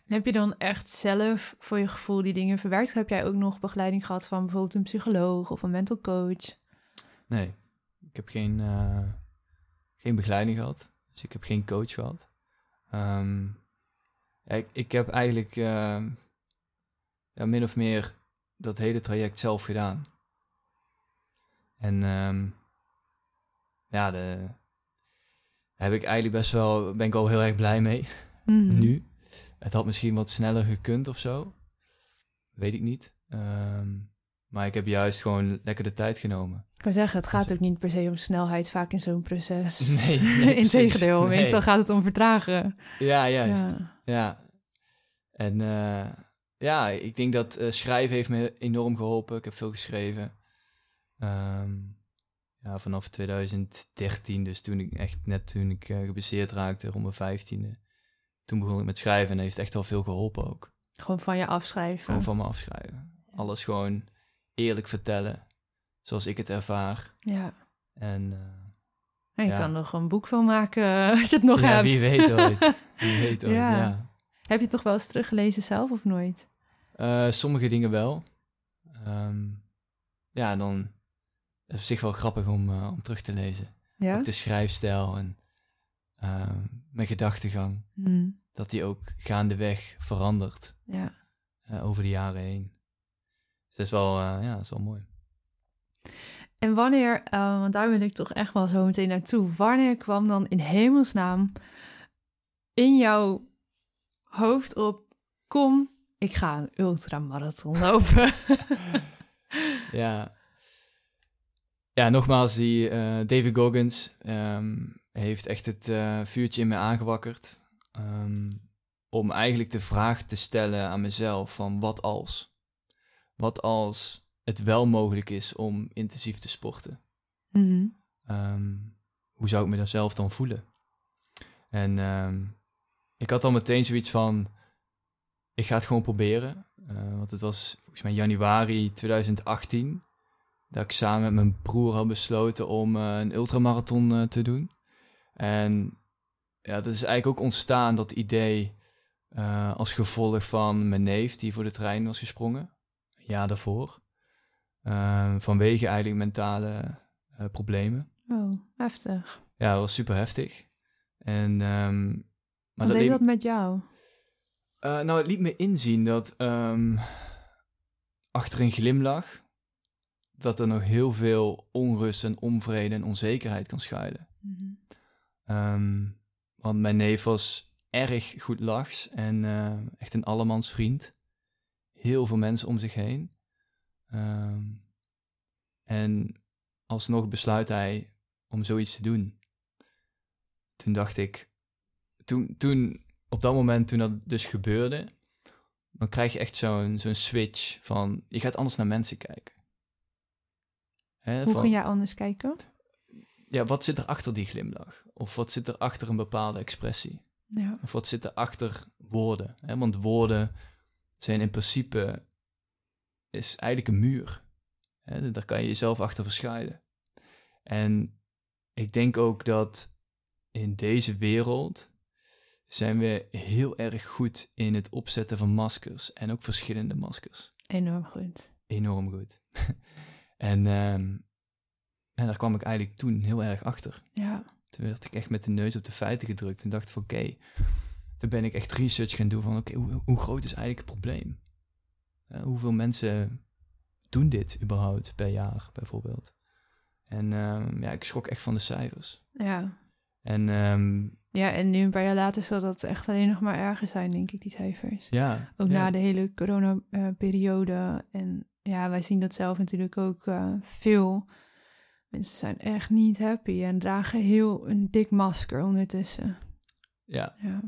En heb je dan echt zelf voor je gevoel die dingen verwerkt? Heb jij ook nog begeleiding gehad van bijvoorbeeld een psycholoog of een mental coach? Nee, ik heb geen, eh, geen begeleiding gehad. Dus ik heb geen coach gehad. Ehm, ik, ik heb eigenlijk ja, min of meer dat hele traject zelf gedaan. En ehm, ja, de, daar heb ik eigenlijk best wel, ben ik al heel erg blij mee Mhm. nu. Het had misschien wat sneller gekund of zo. Weet ik niet. Ehm, maar ik heb juist gewoon lekker de tijd genomen. Ik kan zeggen, het gaat ook niet per se om snelheid vaak in zo'n proces. Nee, nee. Integendeel, Nee. meestal gaat het om vertragen. Ja, juist. Ja. Ja. En eh, ja, ik denk dat eh, schrijven heeft me enorm geholpen. Ik heb veel geschreven. Ehm, ja, vanaf 2013, dus toen ik echt net toen ik uh, geblesseerd raakte, rond mijn vijftiende. Toen begon ik met schrijven en heeft echt al veel geholpen ook. Gewoon van je afschrijven. Gewoon van me afschrijven. Alles gewoon eerlijk vertellen, zoals ik het ervaar. Ja. En, uh, en je ja. kan nog een boek van maken als je het nog ja, hebt. wie weet ooit. Wie weet ooit, ja. ja. Heb je het toch wel eens teruggelezen zelf of nooit? Uh, sommige dingen wel. Um, ja, dan op zich wel grappig om, uh, om terug te lezen. Ja? Ook de schrijfstijl en uh, mijn gedachtegang. Hmm. Dat die ook gaandeweg verandert. Ja. Uh, over de jaren heen. Dus dat is wel, uh, ja, dat is wel mooi. En wanneer, want daar wil ik toch echt wel zo meteen naartoe. Wanneer kwam dan in hemelsnaam in jouw hoofd op... Kom, ik ga een ultramarathon lopen. ja. Ja, nogmaals, die uh, David Goggins um, heeft echt het uh, vuurtje in me aangewakkerd. Um, om eigenlijk de vraag te stellen aan mezelf van wat als? Wat als het wel mogelijk is om intensief te sporten? Mm -hmm. um, hoe zou ik me daar zelf dan voelen? En ik had al meteen zoiets van, ik ga het gewoon proberen. Uh, want het was volgens mij januari 2018 dat ik samen met mijn broer had besloten om uh, een ultramarathon uh, te doen. En ja, dat is eigenlijk ook ontstaan, dat idee, uh, als gevolg van mijn neef die voor de trein was gesprongen. Een jaar daarvoor. Uh, vanwege eigenlijk mentale problemen. Oh, heftig. Ja, dat was super heftig. En, um, maar Wat deed dat met jou? Nou, het liet me inzien dat um, achter een glimlach dat er nog heel veel onrust en onvrede en onzekerheid kan schuilen. Mm -hmm. um, want mijn neef was erg goed lachs en uh, echt een allemansvriend. Heel veel mensen om zich heen. Um, en alsnog besluit hij om zoiets te doen. Toen dacht ik, toen, toen op dat moment toen dat dus gebeurde, dan krijg je echt zo'n zo'n switch van, je gaat anders naar mensen kijken. Hè, Hoe van, ging jij anders kijken? Ja, wat zit er achter die glimlach? Of wat zit er achter een bepaalde expressie? Ja. Of wat zit er achter woorden? Hè? Want woorden zijn in principe, is eigenlijk een muur. Hè? Daar kan je jezelf achter verschuilen. En ik denk ook dat in deze wereld zijn we heel erg goed in het opzetten van maskers. En ook verschillende maskers. Enorm goed. Enorm goed. en, um, en daar kwam ik eigenlijk toen heel erg achter. Ja. Toen werd ik echt met de neus op de feiten gedrukt en dacht van oké, okay, toen ben ik echt research gaan doen van oké, okay, hoe, hoe, groot is eigenlijk het probleem? Uh, hoeveel mensen doen dit überhaupt per jaar bijvoorbeeld? En um, ja, ik schrok echt van de cijfers. Ja. En um, ja, en nu een paar jaar later zal dat echt alleen nog maar erger zijn, denk ik, die cijfers. Ja. Ook ja. na de hele corona-periode. en ja, wij zien dat zelf natuurlijk ook uh, veel Mensen zijn echt niet happy en dragen heel een dik masker ondertussen. Ja, Ja.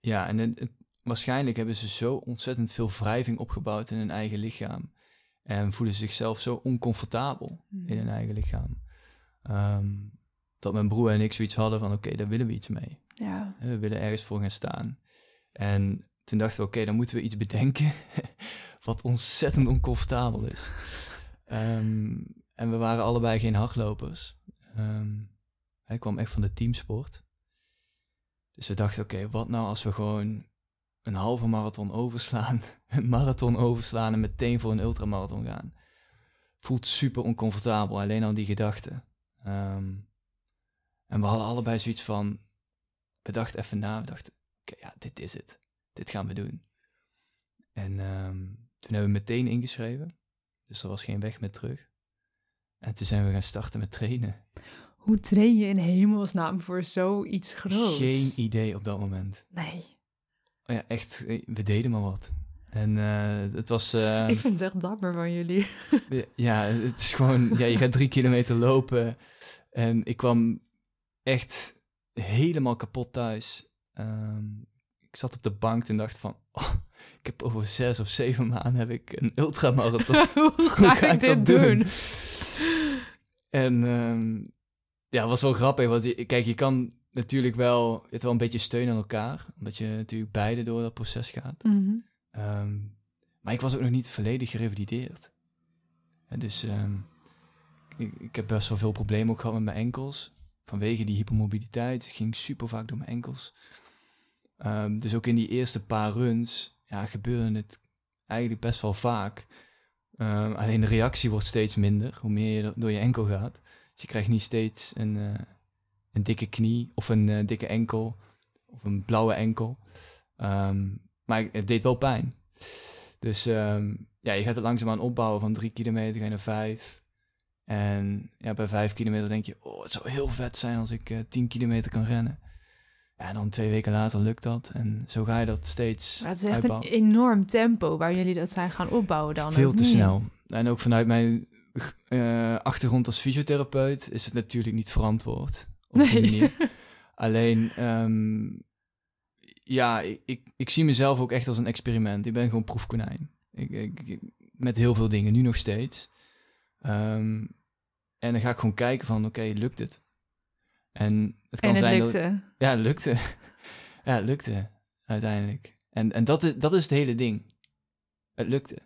ja en het- het- waarschijnlijk hebben ze zo ontzettend veel wrijving opgebouwd in hun eigen lichaam. En voelen zichzelf zo oncomfortabel in hun eigen lichaam. Ehm, dat mijn broer en ik zoiets hadden van, oké, daar willen we iets mee. Ja. We willen ergens voor gaan staan. En toen dachten we, oké, dan moeten we iets bedenken wat ontzettend oncomfortabel is. Ehm, en we waren allebei geen hardlopers. Ehm, hij kwam echt van de teamsport. Dus we dachten, oké, wat nou als we gewoon een halve marathon overslaan, een marathon overslaan en meteen voor een ultramarathon gaan. Voelt super oncomfortabel, alleen al die gedachte. Ehm, en we hadden allebei zoiets van, we dachten even na, we dachten, oké, ja, dit is het. Dit gaan we doen. En ehm, toen hebben we meteen ingeschreven. Dus er was geen weg meer terug. En toen zijn we gaan starten met trainen. Hoe train je in hemelsnaam voor zoiets groots? Geen idee op dat moment. Nee. Oh ja, echt, eh, we deden maar wat. En eh, het was... eh, Ik vind het echt dapper van jullie. Ja, het is gewoon, ja, je gaat drie kilometer lopen. En ik kwam echt helemaal kapot thuis. Ehm, ik zat op de bank en dacht van, oh, ik heb over zes of zeven maanden heb ik een ultramarathon. Hoe ga, ik, dit doen? En ehm, ja, het was wel grappig, want je- kijk, je kan natuurlijk wel, je hebt wel een beetje steun aan elkaar, omdat je natuurlijk beide door dat proces gaat. Mhm. Ehm, maar ik was ook nog niet volledig gerevalideerd. En dus ehm, ik, ik heb best wel veel problemen ook gehad met mijn enkels. Vanwege die hypermobiliteit. Ik ging super vaak door mijn enkels. Ehm, dus ook in die eerste paar runs ja, gebeurde het eigenlijk best wel vaak. Ehm, alleen de reactie wordt steeds minder hoe meer je door je enkel gaat. Dus je krijgt niet steeds een, eh, een dikke knie of een eh, dikke enkel of een blauwe enkel. Ehm, maar het deed wel pijn. Dus ja, je gaat het langzaamaan opbouwen van drie kilometer naar vijf. En ja, bij vijf kilometer denk je, oh, het zou heel vet zijn als ik eh 10 kilometer kan rennen. En dan twee weken later lukt dat. En zo ga je dat steeds Maar het is echt uitbouwen. een enorm tempo waar jullie dat zijn gaan opbouwen dan. Veel te niet. snel. En ook vanuit mijn eh, achtergrond als fysiotherapeut is het natuurlijk niet verantwoord. Op Nee. manier. Alleen, ehm, ja, ik, ik, ik zie mezelf ook echt als een experiment. Ik ben gewoon proefkonijn. Ik, ik, ik- met heel veel dingen, nu nog steeds. Ehm, en dan ga ik gewoon kijken van, oké, lukt het? En het kan En het zijn dat... Ja, het lukte. ja, het lukte uiteindelijk. En, en dat, is, dat is het hele ding. Het lukte.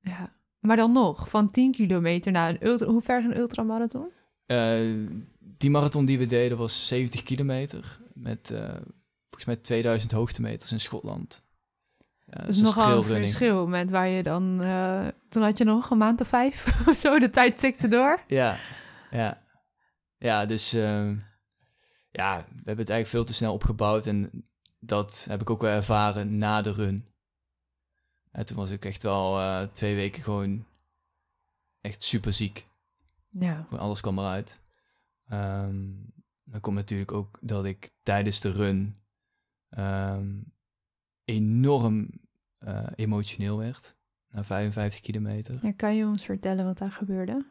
Ja. Maar dan nog, van 10 kilometer naar een ultra... Hoe ver is een ultramarathon? Eh, die marathon die we deden was 70 kilometer. Met eh, volgens mij 2000 hoogtemeters in Schotland. Ja, Dat is nogal een verschil met waar je dan... eh, toen had je nog een maand of vijf of zo, de tijd tikte door. Ja, ja. Ja, dus eh, ja, we hebben het eigenlijk veel te snel opgebouwd. En dat heb ik ook wel ervaren na de run. En toen was ik echt wel eh, twee weken gewoon echt super ziek. Ja. Alles kwam eruit. Ehm, dan komt natuurlijk ook dat ik tijdens de run ehm, enorm eh, emotioneel werd. Na 55 kilometer. ja. Kan je ons vertellen wat daar gebeurde?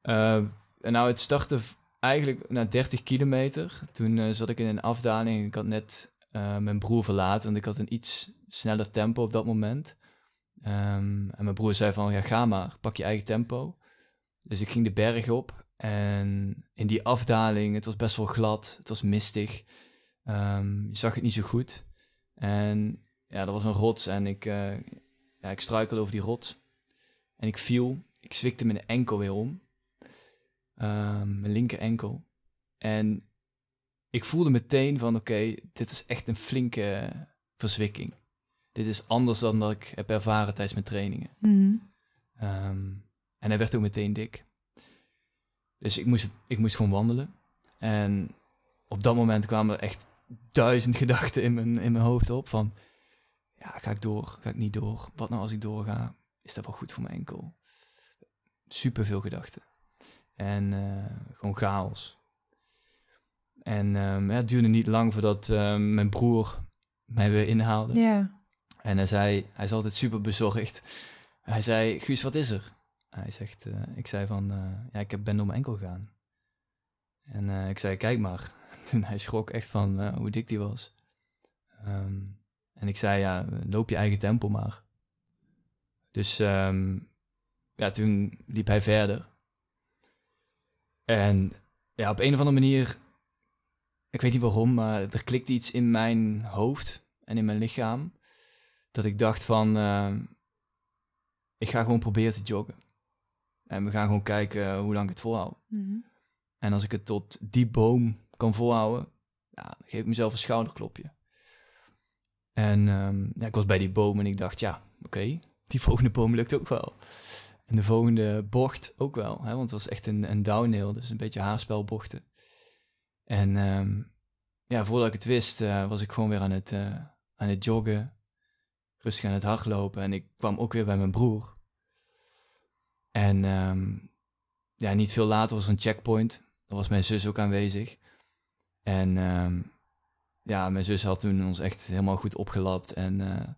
Eh, nou, het startte v- eigenlijk na 30 kilometer. Toen eh, zat ik in een afdaling. Ik had net eh, mijn broer verlaten, want ik had een iets sneller tempo op dat moment. Ehm, en mijn broer zei van, ja, ga maar, pak je eigen tempo. Dus ik ging de berg op. En in die afdaling, het was best wel glad, het was mistig. Ehm, je zag het niet zo goed. En ja, er was een rots en ik, eh, ja, ik struikelde over die rots. En ik viel, ik zwikte mijn enkel weer om. Ehm, mijn linker enkel. En ik voelde meteen van, oké, dit is echt een flinke verzwikking. Dit is anders dan dat ik heb ervaren tijdens mijn trainingen. Mhm. Ehm, en hij werd ook meteen dik. Dus ik moest, ik moest gewoon wandelen. En op dat moment kwamen er echt duizend gedachten in mijn, in mijn hoofd op. Van, ja, ga ik door? Ga ik niet door? Wat nou als ik doorga? Is dat wel goed voor mijn enkel? Super veel gedachten. En eh, gewoon chaos. En ehm, ja, het duurde niet lang voordat ehm, mijn broer mij weer inhaalde. Ja. En hij zei, hij is altijd super bezorgd. Hij zei, Guus, wat is er? Hij zegt, eh, ik zei van, eh, ja, ik heb- ben door mijn enkel gegaan. En ik zei, kijk maar. Toen hij schrok echt van hoe dik die was. Ehm, en ik zei, ja, loop je eigen tempo maar. Dus ja, toen liep hij verder. En ja, op een of andere manier, ik weet niet waarom, maar er klikte iets in mijn hoofd en in mijn lichaam. Dat ik dacht van, ehm, ik ga gewoon proberen te joggen. En we gaan gewoon kijken hoe lang ik het volhoud. Mhm. En als ik het tot die boom kan volhouden, ja, dan geef ik mezelf een schouderklopje. En ehm, ja, ik was bij die boom en ik dacht, ja, oké, die volgende boom lukt ook wel. En de volgende bocht ook wel, hè, want het was echt een, een downhill, dus een beetje haarspelbochten. En ehm, ja, voordat ik het wist, eh, was ik gewoon weer aan het, eh, aan het joggen, rustig aan het hardlopen. En ik kwam ook weer bij mijn broer. En ehm, ja, niet veel later was er een checkpoint. Daar was mijn zus ook aanwezig. En ehm, ja, mijn zus had toen ons echt helemaal goed opgelapt. En eh,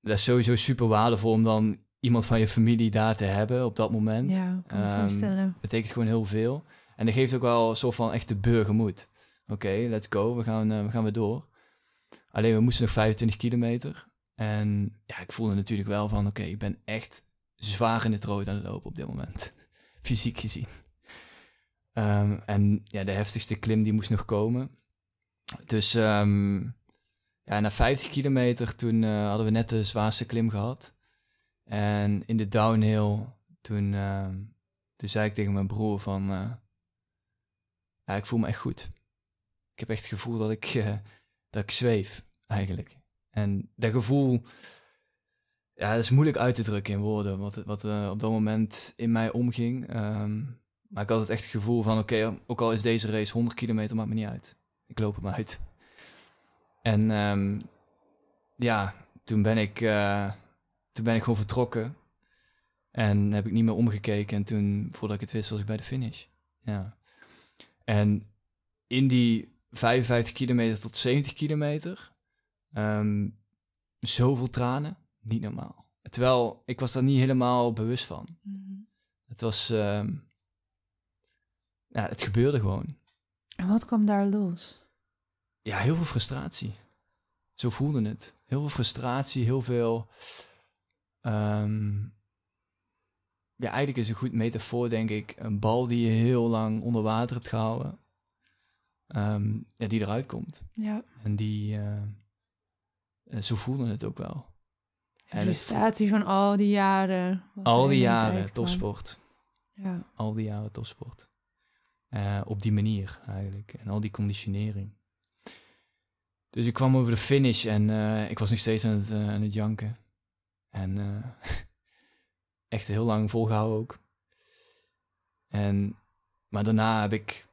dat is sowieso super waardevol om dan iemand van je familie daar te hebben op dat moment. Ja, kan me Ehm, voorstellen. betekent gewoon heel veel. En dat geeft ook wel een soort van echte burgermoed. Oké, let's go, we gaan, eh, we gaan weer door. Alleen we moesten nog 25 kilometer. En ja, ik voelde natuurlijk wel van, oké, ik ben echt zwaar in het rood aan het lopen op dit moment. Fysiek gezien. Ehm, en ja, de heftigste klim die moest nog komen. Dus ehm, ja, na 50 kilometer toen eh, hadden we net de zwaarste klim gehad. En in de downhill toen, ehm, toen zei ik tegen mijn broer van... eh, ik voel me echt goed. Ik heb echt het gevoel dat ik, eh, dat ik zweef, eigenlijk. En dat gevoel... Ja, dat is moeilijk uit te drukken in woorden, wat, wat eh, op dat moment in mij omging. Ehm, maar ik had het echt het gevoel van, oké, ook al is deze race 100 kilometer, maakt me niet uit. Ik loop hem uit. En ehm, ja, toen ben ik, toen ben ik gewoon vertrokken. En heb ik niet meer omgekeken. En toen, voordat ik het wist, was ik bij de finish. Ja. En in die 55 kilometer tot 70 kilometer, ehm, zoveel tranen, niet normaal. Terwijl ik was daar niet helemaal bewust van. Mhm. Het was, ehm, ja, het gebeurde gewoon. En wat kwam daar los? Ja, heel veel frustratie. Zo voelde het. Heel veel frustratie, heel veel. Ehm, ja, eigenlijk is een goed metafoor, denk ik. Een bal die je heel lang onder water hebt gehouden. ehm, ja, die eruit komt. Ja, En die. eh, zo voelde het ook wel. de frustratie van al die jaren. al die jaren topsport. Ja. Al die jaren topsport. Eh, op die manier eigenlijk. En al die conditionering. Dus ik kwam over de finish en ik was nog steeds aan het, aan het janken. En eh, echt heel lang volgehouden ook. En, maar daarna heb ik,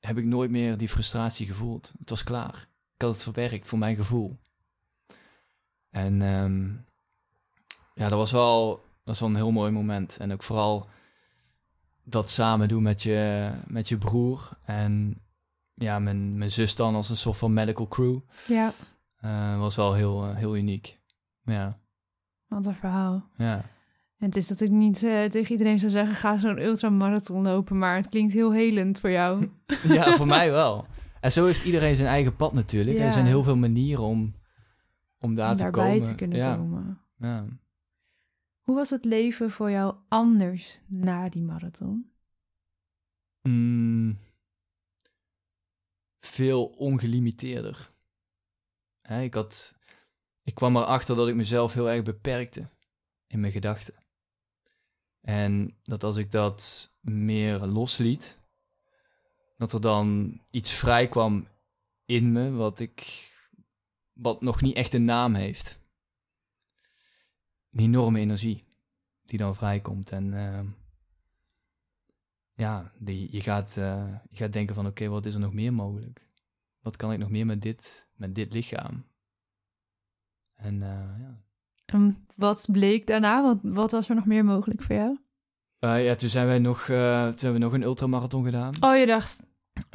heb ik nooit meer die frustratie gevoeld. Het was klaar. Ik had het verwerkt voor mijn gevoel. En ehm, ja, dat was wel, dat was wel een heel mooi moment. En ook vooral dat samen doen met je, met je broer. En ja, mijn, mijn zus dan als een soort van medical crew. ja, eh, was wel heel, eh, heel uniek. Ja, wat een verhaal. ja. En het is dat ik niet eh, tegen iedereen zou zeggen, ga zo'n ultramarathon lopen, maar het klinkt heel helend voor jou. ja, voor mij wel. En zo heeft iedereen zijn eigen pad natuurlijk. Ja. Er zijn heel veel manieren om, om daar om te daarbij komen. te kunnen ja, komen. Ja. Hoe was het leven voor jou anders na die marathon? Mm, veel ongelimiteerder. Hè, ik, had, ik kwam erachter dat ik mezelf heel erg beperkte in mijn gedachten. En dat als ik dat meer losliet, dat er dan iets vrij kwam in me wat ik wat nog niet echt een naam heeft. Een enorme energie die dan vrijkomt. En ehm, ja, die, je, gaat, eh, je gaat denken van oké, wat is er nog meer mogelijk? Wat kan ik nog meer met dit, met dit lichaam? En eh, ja. En wat bleek daarna? Wat, wat was er nog meer mogelijk voor jou? Eh, ja, toen zijn wij nog, eh, toen hebben we nog een ultramarathon gedaan. Oh, je dacht,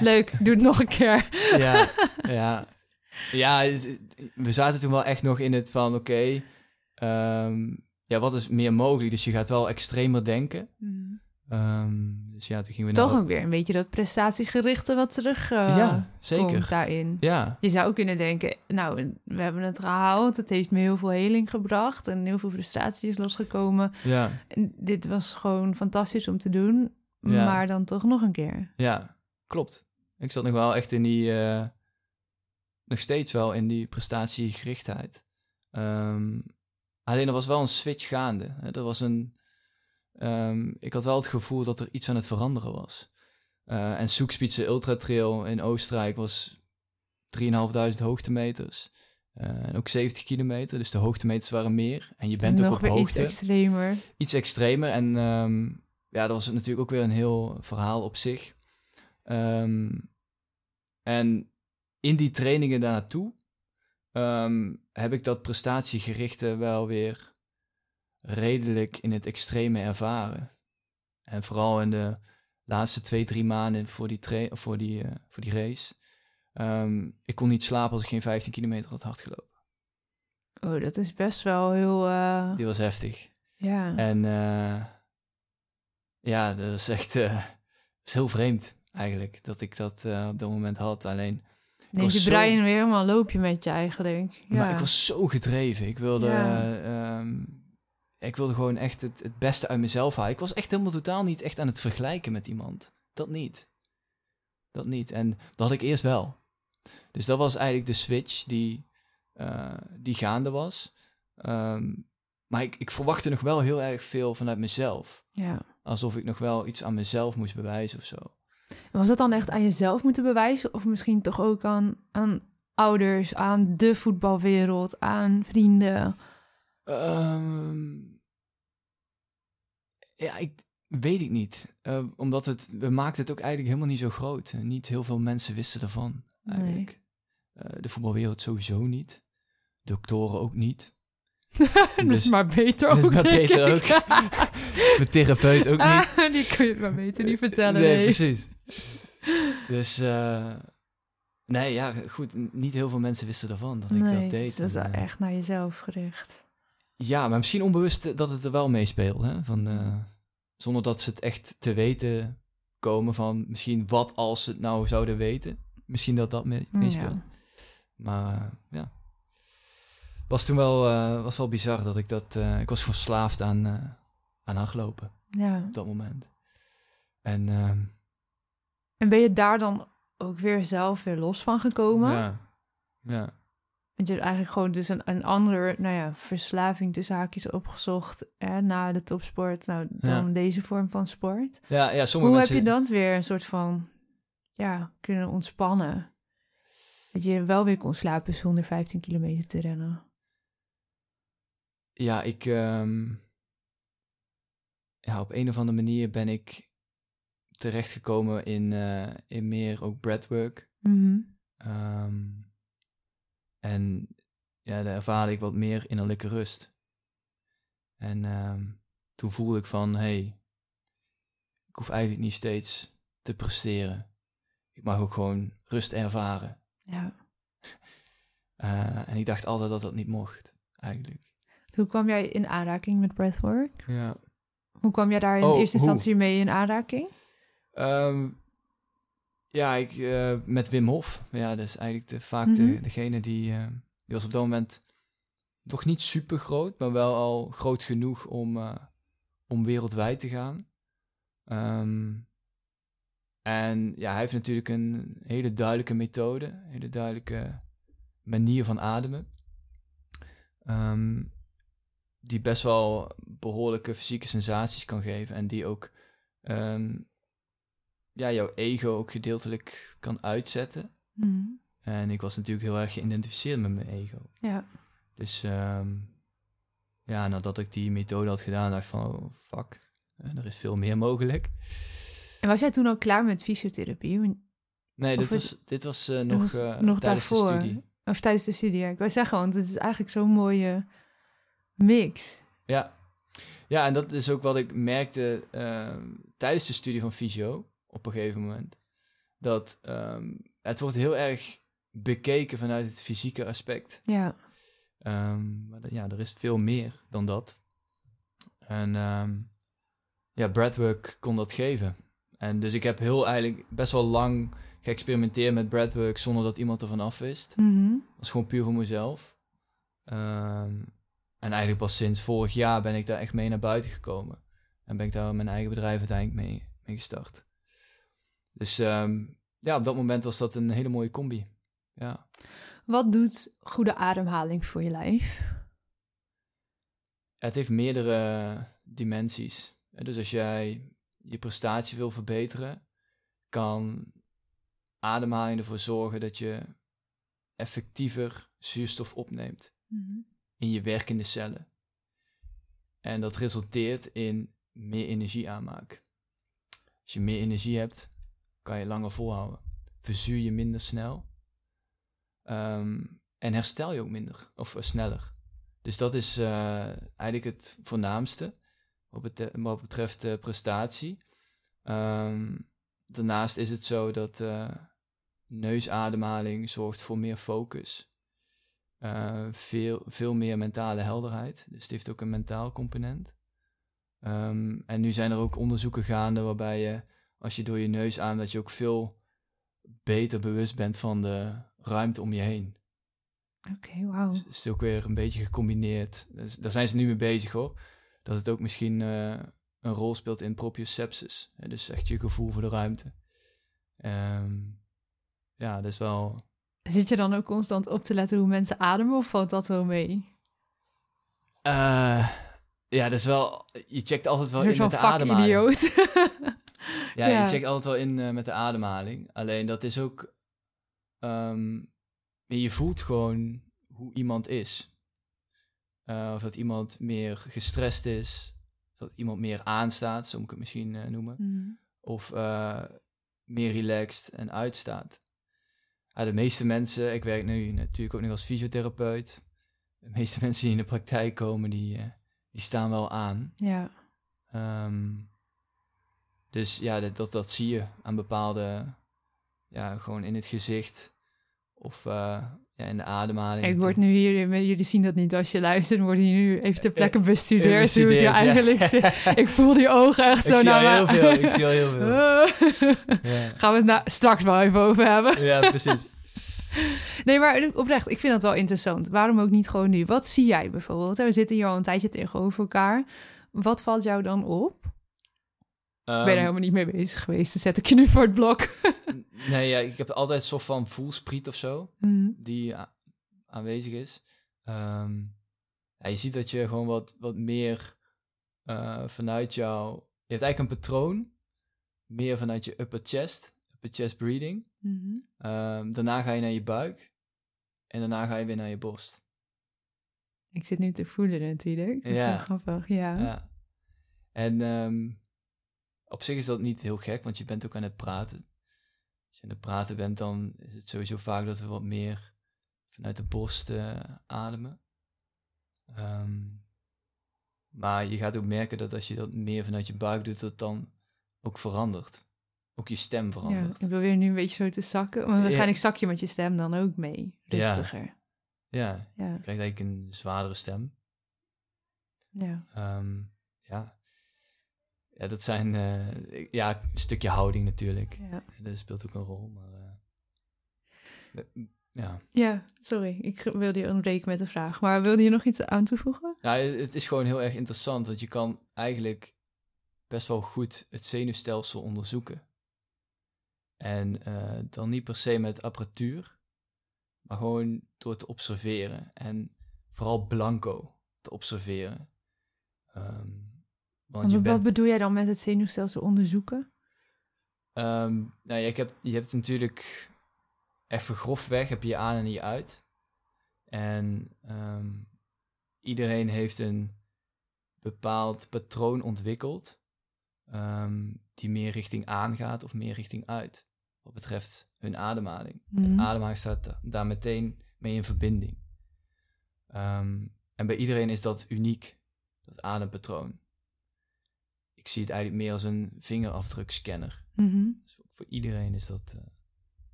leuk, doe het nog een keer. Ja, ja. Ja, we zaten toen wel echt nog in het van, oké, ehm, ja, wat is meer mogelijk? Dus je gaat wel extremer denken. Mhm. Ehm, dus ja, toen gingen we Toch ook weer een beetje dat prestatiegerichte wat terug eh, Ja, zeker. komt daarin. Ja, Je zou kunnen denken, nou, we hebben het gehaald. Het heeft me heel veel heling gebracht en heel veel frustratie is losgekomen. ja, En dit was gewoon fantastisch om te doen, Ja. maar dan toch nog een keer. ja, klopt. Ik zat nog wel echt in die, eh, nog steeds wel in die prestatiegerichtheid. Ehm, alleen er was wel een switch gaande. Hè. Er was een, ehm, ik had wel het gevoel dat er iets aan het veranderen was. Eh, en Soekspietse Ultra Trail in Oostenrijk was 3.500 hoogtemeters. Eh, en ook 70 kilometer, dus de hoogtemeters waren meer. En je Dus bent ook op hoogte. iets extremer. iets extremer. En ehm, ja, dat was natuurlijk ook weer een heel verhaal op zich. Ehm, en in die trainingen daar naartoe ehm, heb ik dat prestatiegerichte wel weer redelijk in het extreme ervaren. En vooral in de laatste twee, drie maanden voor die, voor die, eh, voor die race. Ehm, ik kon niet slapen als ik geen 15 kilometer had hard gelopen. Oh, dat is best wel heel... eh, Die was heftig. ja. En eh, ja, dat is echt dat is heel vreemd eigenlijk dat ik dat op dat moment had. Alleen, was je zo- brein weer helemaal loopje met je eigenlijk. Ja. maar ik was zo gedreven. Ik wilde, Ja. ehm, ik wilde gewoon echt het, het beste uit mezelf halen. Ik was echt helemaal totaal niet echt aan het vergelijken met iemand. Dat niet. Dat niet. En dat had ik eerst wel. Dus dat was eigenlijk de switch die, eh, die gaande was. Ehm, maar ik, ik verwachtte nog wel heel erg veel vanuit mezelf. ja. alsof ik nog wel iets aan mezelf moest bewijzen of zo. En Was dat dan echt aan jezelf moeten bewijzen? Of misschien toch ook aan, aan ouders, aan de voetbalwereld, aan vrienden? Ehm, ja, ik weet ik niet. Eh, omdat het, we maakten het ook eigenlijk helemaal niet zo groot. Eh, Niet heel veel mensen wisten ervan, eigenlijk. Eh, de voetbalwereld sowieso niet. Doktoren ook niet. Dus- maar beter ook, maar beter ik. Mijn therapeut ook niet. Ah, die kun je maar beter niet vertellen. nee, Nee, precies. Dus, eh, nee, ja, goed. Niet heel veel mensen wisten ervan dat ik dat deed. dus dat is En, eh, echt naar jezelf gericht. Ja, maar misschien onbewust dat het er wel meespeelt. Hè? Van, eh, zonder dat ze het echt te weten komen van misschien wat als ze het nou zouden weten. Misschien dat dat mee, meespeelt. Ja. Maar eh, ja. Was toen wel, eh, was wel bizar dat ik dat... eh, ik was verslaafd aan, eh, aan hardlopen ja. op dat moment. En ehm, En ben je daar dan ook weer zelf weer los van gekomen? ja, ja, Want je hebt eigenlijk gewoon dus een, een andere nou ja, verslaving tussen haakjes opgezocht hè, na de topsport, nou, dan Ja. deze vorm van sport. ja, ja, sommige Hoe mensen... heb je dat weer een soort van ja, kunnen ontspannen? Dat je wel weer kon slapen zonder 15 kilometer te rennen. Ja, ik... ehm, ja, op een of andere manier ben ik terechtgekomen in, eh, in meer ook breathwork. Mhm. Ehm, en ja, daar ervaarde ik wat meer innerlijke rust. En ehm, toen voelde ik van, hé, hey, ik hoef eigenlijk niet steeds te presteren. Ik mag ook gewoon rust ervaren. Ja. Eh, en ik dacht altijd dat dat niet mocht, eigenlijk. Hoe kwam jij in aanraking met breathwork? Ja. Hoe kwam jij daar in Oh, eerste hoe? instantie mee in aanraking? Ehm, ja, ik, eh, met Wim Hof. Ja, dat is eigenlijk de, vaak de, Mhm. degene die, eh, die was op dat moment nog niet super groot, maar wel al groot genoeg om, eh, om wereldwijd te gaan. Ehm, en ja, hij heeft natuurlijk een hele duidelijke methode, een hele duidelijke manier van ademen. Ehm, die best wel behoorlijke fysieke sensaties kan geven en die ook ehm, ja, jouw ego ook gedeeltelijk kan uitzetten. Mhm. En ik was natuurlijk heel erg geïdentificeerd met mijn ego. Ja. Dus ehm, ja, nadat ik die methode had gedaan, dacht ik van, oh, fuck, eh, er is veel meer mogelijk. En was jij toen al klaar met fysiotherapie? Nee, dit was, dit was eh, nog, nog tijdens daarvoor. de studie. Of tijdens de studie, ja. Ik wou zeggen, want het is eigenlijk zo'n mooie mix. Ja. ja, en dat is ook wat ik merkte ehm, tijdens de studie van fysio, op een gegeven moment. Dat ehm, het wordt heel erg bekeken vanuit het fysieke aspect. Ja. Ehm, maar ja, er is veel meer dan dat. En ehm, ja, breathwork kon dat geven. En dus ik heb heel eigenlijk best wel lang geëxperimenteerd met breathwork zonder dat iemand ervan af wist. Mhm. Dat was gewoon puur voor mezelf. En eigenlijk pas sinds vorig jaar ben ik daar echt mee naar buiten gekomen. En ben ik daar mijn eigen bedrijf uiteindelijk mee, mee gestart. Dus ehm, ja, op dat moment was dat een hele mooie combi. Ja. Wat doet goede ademhaling voor je lijf? Het heeft meerdere dimensies. Dus als jij je prestatie wil verbeteren, kan ademhaling ervoor zorgen dat je effectiever zuurstof opneemt in je werkende cellen. En dat resulteert in meer energie aanmaak. Als je meer energie hebt, kan je langer volhouden. Verzuur je minder snel. Ehm, en herstel je ook minder of eh, sneller. Dus dat is eh, eigenlijk het voornaamste wat, wat betreft eh, prestatie. Ehm, daarnaast is het zo dat neusademhaling zorgt voor meer focus. Veel, veel meer mentale helderheid. Dus het heeft ook een mentaal component. Ehm, en nu zijn er ook onderzoeken gaande waarbij je, als je door je neus aan, dat je ook veel beter bewust bent van de ruimte om je heen. Oké, wauw. Dus het is ook weer een beetje gecombineerd. Dus daar zijn ze nu mee bezig hoor. Dat het ook misschien eh, een rol speelt in proprioceptus. Hè, dus echt je gevoel voor de ruimte. Ehm, ja, dat is wel. Zit je dan ook constant op te letten hoe mensen ademen of valt dat wel mee? eh, ja, dat is wel. Je checkt altijd wel in met de ademhaling. vakidioot. Ja, Ja. je checkt altijd wel in eh, met de ademhaling. Alleen dat is ook. ehm, je voelt gewoon hoe iemand is. Eh, of dat iemand meer gestrest is. Of dat iemand meer aanstaat, zo moet ik het misschien eh, noemen. Mhm. Of meer relaxed en uitstaat. Ja, de meeste mensen, ik werk nu natuurlijk ook nog als fysiotherapeut. De meeste mensen die in de praktijk komen, die, die staan wel aan. Ja. Ehm, dus ja, dat, dat, dat zie je aan bepaalde, ja, gewoon in het gezicht of eh, ja, in de ademhaling. Ik word nu hier, jullie zien dat niet als je luistert, worden hier nu even ter plekke Eh, bestudeerd. hoe ik bestudeerd, ja. eigenlijk zit. Ik voel die ogen echt zo naar heel veel, ik zie al heel veel. Ja, Gaan we het na- straks wel even over hebben. ja precies. Nee, maar oprecht, ik vind dat wel interessant. Waarom ook niet gewoon nu? Wat zie jij bijvoorbeeld? We zitten hier al een tijdje tegenover elkaar. Wat valt jou dan op? Ik ben er Ehm, helemaal niet mee bezig geweest. Dan zet ik je nu voor het blok. nee, ja, ik heb altijd een soort van voelspriet of zo. Mhm. die aanwezig is. Ehm, ja, je ziet dat je gewoon wat, wat meer eh, vanuit jou... Je hebt eigenlijk een patroon, meer vanuit je upper chest, upper chest breathing. Mhm. Ehm, daarna ga je naar je buik en daarna ga je weer naar je borst. Ik zit nu te voelen natuurlijk. Dat is Ja. wel grappig, ja. Ja. En ehm, op zich is dat niet heel gek, want je bent ook aan het praten. Als je aan het praten bent, dan is het sowieso vaak dat we wat meer vanuit de borst eh, ademen. Ehm, maar je gaat ook merken dat als je dat meer vanuit je buik doet, dat dan ook verandert. Ook je stem Ja, verandert. ik probeer nu een beetje zo te zakken. Maar waarschijnlijk zak je met je stem dan ook mee. Ja. Rustiger. Ja, Ja, je krijgt eigenlijk een zwaardere stem. ja. Ehm, ja. Ja, dat zijn eh, ja, een stukje houding natuurlijk. ja. Dat speelt ook een rol, maar eh, ja. Ja, sorry. Ik wilde je ontbreken met een vraag. Maar wilde je nog iets aan toevoegen? ja, het is gewoon heel erg interessant, want je kan eigenlijk best wel goed het zenuwstelsel onderzoeken. En eh, dan niet per se met apparatuur, maar gewoon door te observeren en vooral blanco te observeren. Ehm, want je Wat bent bedoel jij dan met het zenuwstelsel onderzoeken? Ehm, nou, ja, ik heb, je hebt natuurlijk even grofweg heb je je aan en je uit. En ehm, iedereen heeft een bepaald patroon ontwikkeld ehm, die meer richting aan gaat of meer richting uit. Wat betreft hun ademhaling. Mhm. Ademhaling staat da- daar meteen mee in verbinding. En bij iedereen is dat uniek, dat adempatroon. Ik zie het eigenlijk meer als een vingerafdrukscanner. Mhm. Dus voor iedereen is dat eh,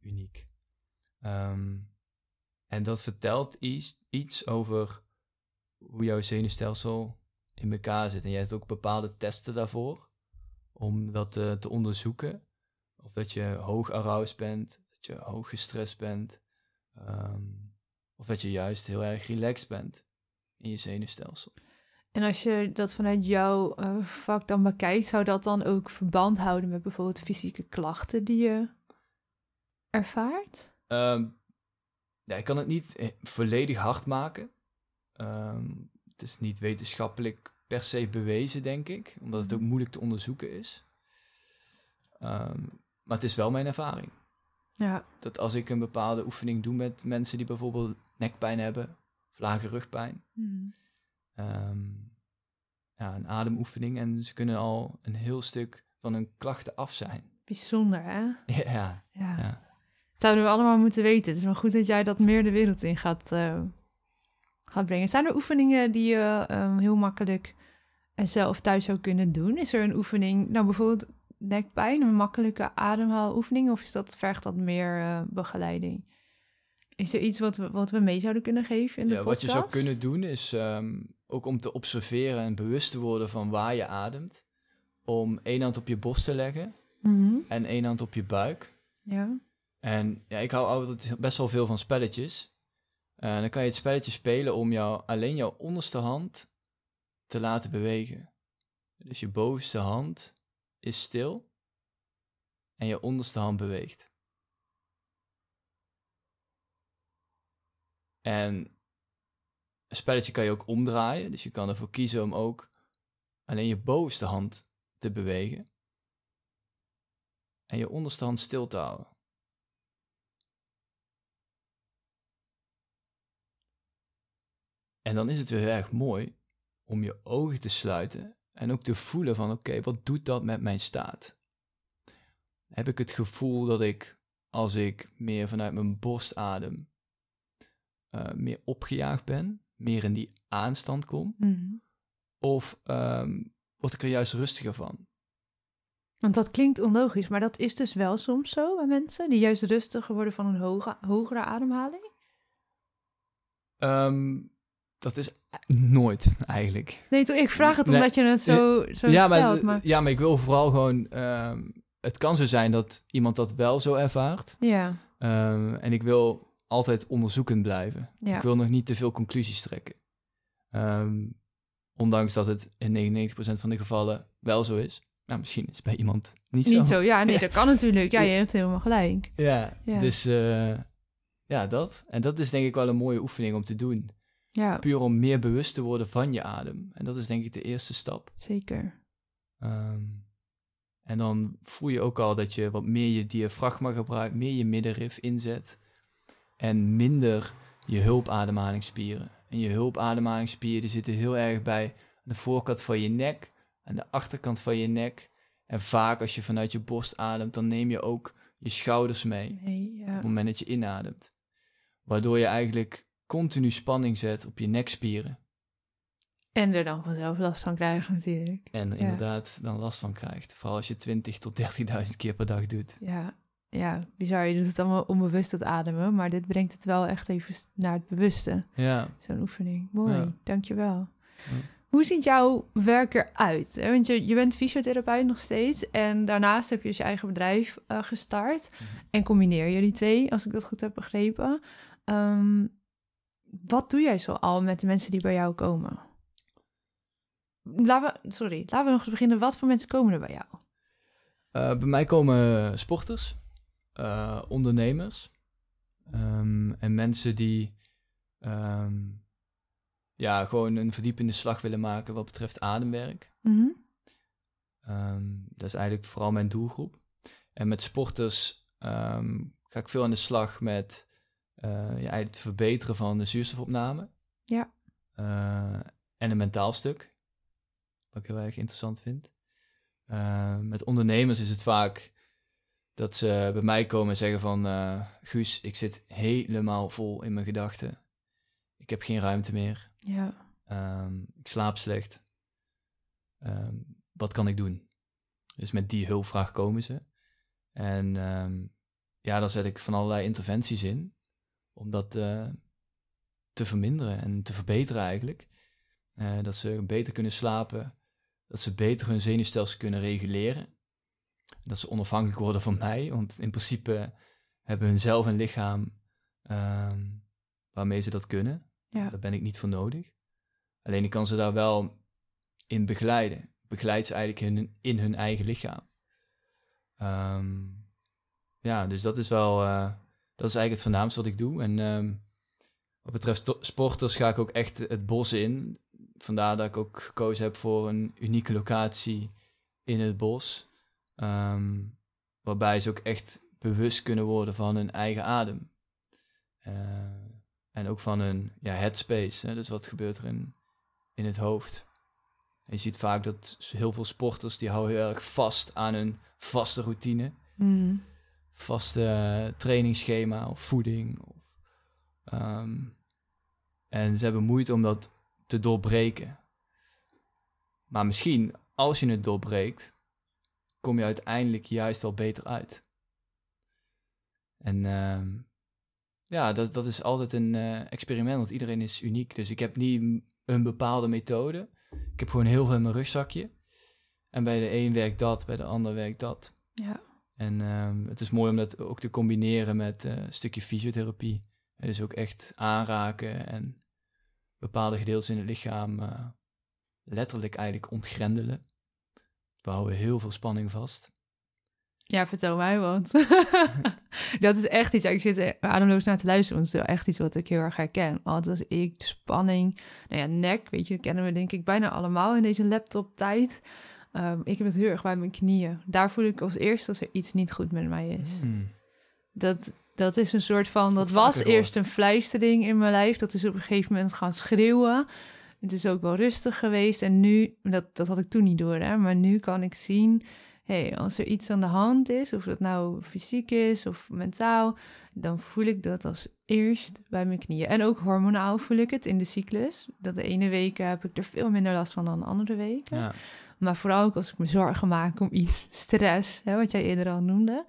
uniek. Ehm, en dat vertelt iets, iets over hoe jouw zenuwstelsel in elkaar zit. En je hebt ook bepaalde testen daarvoor om dat eh, te onderzoeken. Of dat je hoog aroused bent, dat je hoog gestrest bent, ehm, of dat je juist heel erg relaxed bent in je zenuwstelsel. En als je dat vanuit jouw eh, vak dan bekijkt, zou dat dan ook verband houden met bijvoorbeeld fysieke klachten die je ervaart? Ehm, ja, ik kan het niet eh, volledig hard maken. Ehm, het is niet wetenschappelijk per se bewezen, denk ik, omdat het ook moeilijk te onderzoeken is. Ehm, maar het is wel mijn ervaring. Ja. Dat als ik een bepaalde oefening doe met mensen die bijvoorbeeld nekpijn hebben, of lage rugpijn, Mhm. Ehm, ja, een ademoefening en ze kunnen al een heel stuk van hun klachten af zijn. Bijzonder, hè? Ja, Ja. Zouden we allemaal moeten weten. Het is wel goed dat jij dat meer de wereld in gaat, eh, gaat brengen. Zijn er oefeningen die je ehm, heel makkelijk en zelf thuis zou kunnen doen? Is er een oefening, nou bijvoorbeeld nekpijn, een makkelijke ademhaloefening, of is dat, vergt dat meer eh, begeleiding? Is er iets wat we, wat we mee zouden kunnen geven in de ja wat je zou kunnen doen is ehm, ook om te observeren en bewust te worden van waar je ademt. Om één hand op je borst te leggen Mhm. en één hand op je buik. Ja. En ja, ik hou altijd best wel veel van spelletjes. En dan kan je het spelletje spelen om jou, alleen jouw onderste hand te laten bewegen. Dus je bovenste hand is stil en je onderste hand beweegt. En een spelletje kan je ook omdraaien, dus je kan ervoor kiezen om ook alleen je bovenste hand te bewegen en je onderste hand stil te houden. En dan is het weer erg mooi om je ogen te sluiten en ook te voelen van oké, wat doet dat met mijn staat? Heb ik het gevoel dat ik als ik meer vanuit mijn borst adem, eh, meer opgejaagd ben, meer in die aanstand kom? Mhm. Of ehm, word ik er juist rustiger van? Want dat klinkt onlogisch, maar dat is dus wel soms zo bij mensen die juist rustiger worden van een hoge, hogere ademhaling. Ehm, dat is nooit eigenlijk. Nee, toch, ik vraag het Nee, omdat je het zo, zo ja, stelt. maar, Maar, ja, maar ik wil vooral gewoon. ehm, het kan zo zijn dat iemand dat wel zo ervaart. ja, en ik wil altijd onderzoekend blijven. ja. Ik wil nog niet te veel conclusies trekken. Ehm, ondanks dat het in 99% van de gevallen wel zo is. Nou, misschien is het bij iemand niet zo. Niet zo, ja, nee, dat kan natuurlijk. Ja, je hebt helemaal gelijk. Ja, Ja. dus eh, ja, dat. En dat is denk ik wel een mooie oefening om te doen. Ja, Puur om meer bewust te worden van je adem. En dat is denk ik de eerste stap. zeker. Ehm, en dan voel je ook al dat je wat meer je diafragma gebruikt, meer je middenrif inzet. En minder je hulpademhalingsspieren. En je hulpademhalingsspieren die zitten heel erg bij de voorkant van je nek en de achterkant van je nek. En vaak als je vanuit je borst ademt, dan neem je ook je schouders mee Nee, op ja. het moment dat je inademt. Waardoor je eigenlijk continu spanning zet op je nekspieren. En er dan vanzelf last van krijgen natuurlijk. En inderdaad dan last van krijgt. Vooral als je 20 tot 30.000 keer per dag doet. Ja, ja, bizar. Je doet het allemaal onbewust, het ademen. Maar dit brengt het wel echt even naar het bewuste. Ja. Zo'n oefening. Mooi, Ja. dankjewel. Ja. Hoe ziet jouw werk eruit? Want je, je bent fysiotherapeut nog steeds. En daarnaast heb je dus je eigen bedrijf eh, gestart. Mhm. En combineer je die twee, als ik dat goed heb begrepen. Ehm, wat doe jij zo al met de mensen die bij jou komen? Laten we, sorry, laten we nog eens beginnen. Wat voor mensen komen er bij jou? Eh, bij mij komen sporters, eh, ondernemers ehm, en mensen die ehm, ja, gewoon een verdiepende slag willen maken wat betreft ademwerk. Mhm. Ehm, dat is eigenlijk vooral mijn doelgroep. En met sporters ga ik veel aan de slag met eh, ja, het verbeteren van de zuurstofopname. Ja. Eh, en een mentaal stuk, wat ik heel erg interessant vind. Eh, met ondernemers is het vaak dat ze bij mij komen en zeggen van... eh, Guus, ik zit helemaal vol in mijn gedachten. Ik heb geen ruimte meer. Ja, Ehm, ik slaap slecht. Ehm, wat kan ik doen? Dus met die hulpvraag komen ze. En ehm, ja, dan zet ik van allerlei interventies in om dat eh, te verminderen en te verbeteren eigenlijk. eh, dat ze beter kunnen slapen, dat ze beter hun zenuwstelsel kunnen reguleren. Dat ze onafhankelijk worden van mij, want in principe hebben hun zelf een lichaam ehm, waarmee ze dat kunnen. Ja. Daar ben ik niet voor nodig. Alleen ik kan ze daar wel in begeleiden. Begeleid ze eigenlijk in, in hun eigen lichaam. Ehm, ja, dus dat is wel, eh, dat is eigenlijk het voornaamste wat ik doe. En ehm, wat betreft sporters ga ik ook echt het bos in. Vandaar dat ik ook gekozen heb voor een unieke locatie in het bos. Ehm, waarbij ze ook echt bewust kunnen worden van hun eigen adem. Eh, en ook van hun ja, headspace. Hè? Dus wat gebeurt er in, in het hoofd. En je ziet vaak dat heel veel sporters die houden heel erg vast aan hun vaste routine. Mm. Vaste eh, trainingsschema of voeding. Of, ehm, en ze hebben moeite om dat te doorbreken. Maar misschien, als je het doorbreekt, kom je uiteindelijk juist wel beter uit. En ehm, ja, dat, dat is altijd een eh, experiment, want iedereen is uniek. Dus ik heb niet een bepaalde methode. Ik heb gewoon heel veel in mijn rugzakje. En bij de een werkt dat, bij de ander werkt dat. Ja. En ehm, het is mooi om dat ook te combineren met eh, een stukje fysiotherapie. En dus ook echt aanraken en bepaalde gedeeltes in het lichaam eh, letterlijk eigenlijk ontgrendelen. We houden heel veel spanning vast. Ja, vertel mij wat. dat is echt iets. Ik zit er ademloos naar te luisteren. Want het is echt iets wat ik heel erg herken. Want als ik spanning, nou ja, nek, weet je, dat kennen we denk ik bijna allemaal in deze laptop-tijd. Ehm, ik heb het heel erg bij mijn knieën. Daar voel ik als eerste als er iets niet goed met mij is. Hmm. Dat, dat is een soort van. Dat Heb was eerst een fluistering in mijn lijf. Dat is op een gegeven moment gaan schreeuwen. Het is ook wel rustig geweest. En nu, dat, dat had ik toen niet door, hè, maar nu kan ik zien. hey, als er iets aan de hand is, of dat nou fysiek is of mentaal, dan voel ik dat als eerst bij mijn knieën. En ook hormonaal voel ik het in de cyclus. Dat de ene week heb ik er veel minder last van dan de andere weken. Ja. Maar vooral ook als ik me zorgen maak om iets, stress, hè, wat jij eerder al noemde,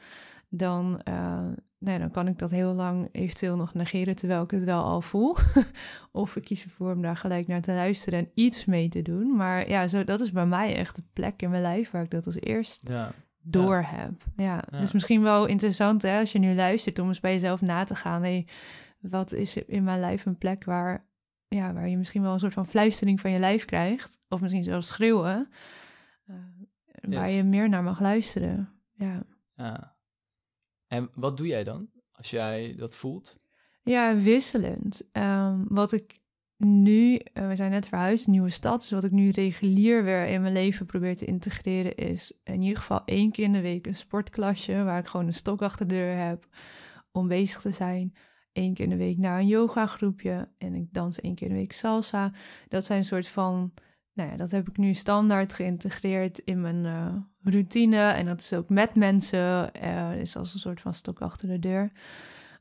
dan, eh, nee, dan kan ik dat heel lang eventueel nog negeren terwijl ik het wel al voel. of ik kies ervoor om daar gelijk naar te luisteren en iets mee te doen. Maar ja, zo, dat is bij mij echt de plek in mijn lijf waar ik dat als eerst Ja. door heb. Ja, Ja. dus misschien wel interessant hè, als je nu luistert om eens bij jezelf na te gaan. Hey, wat is er in mijn lijf een plek waar, ja, waar je misschien wel een soort van fluistering van je lijf krijgt? Of misschien zelfs schreeuwen. eh, Waar je meer naar mag luisteren. Ja. ja. En wat doe jij dan als jij dat voelt? Ja, wisselend. Ehm, wat ik nu, eh, we zijn net verhuisd, nieuwe stad. Dus wat ik nu regulier weer in mijn leven probeer te integreren, is in ieder geval één keer in de week een sportklasje. Waar ik gewoon een stok achter de deur heb om bezig te zijn. Eén keer in de week naar een yoga groepje. En ik dans één keer in de week salsa. Dat zijn soort van. Nou ja, dat heb ik nu standaard geïntegreerd in mijn eh, routine. En dat is ook met mensen. eh is als een soort van stok achter de deur.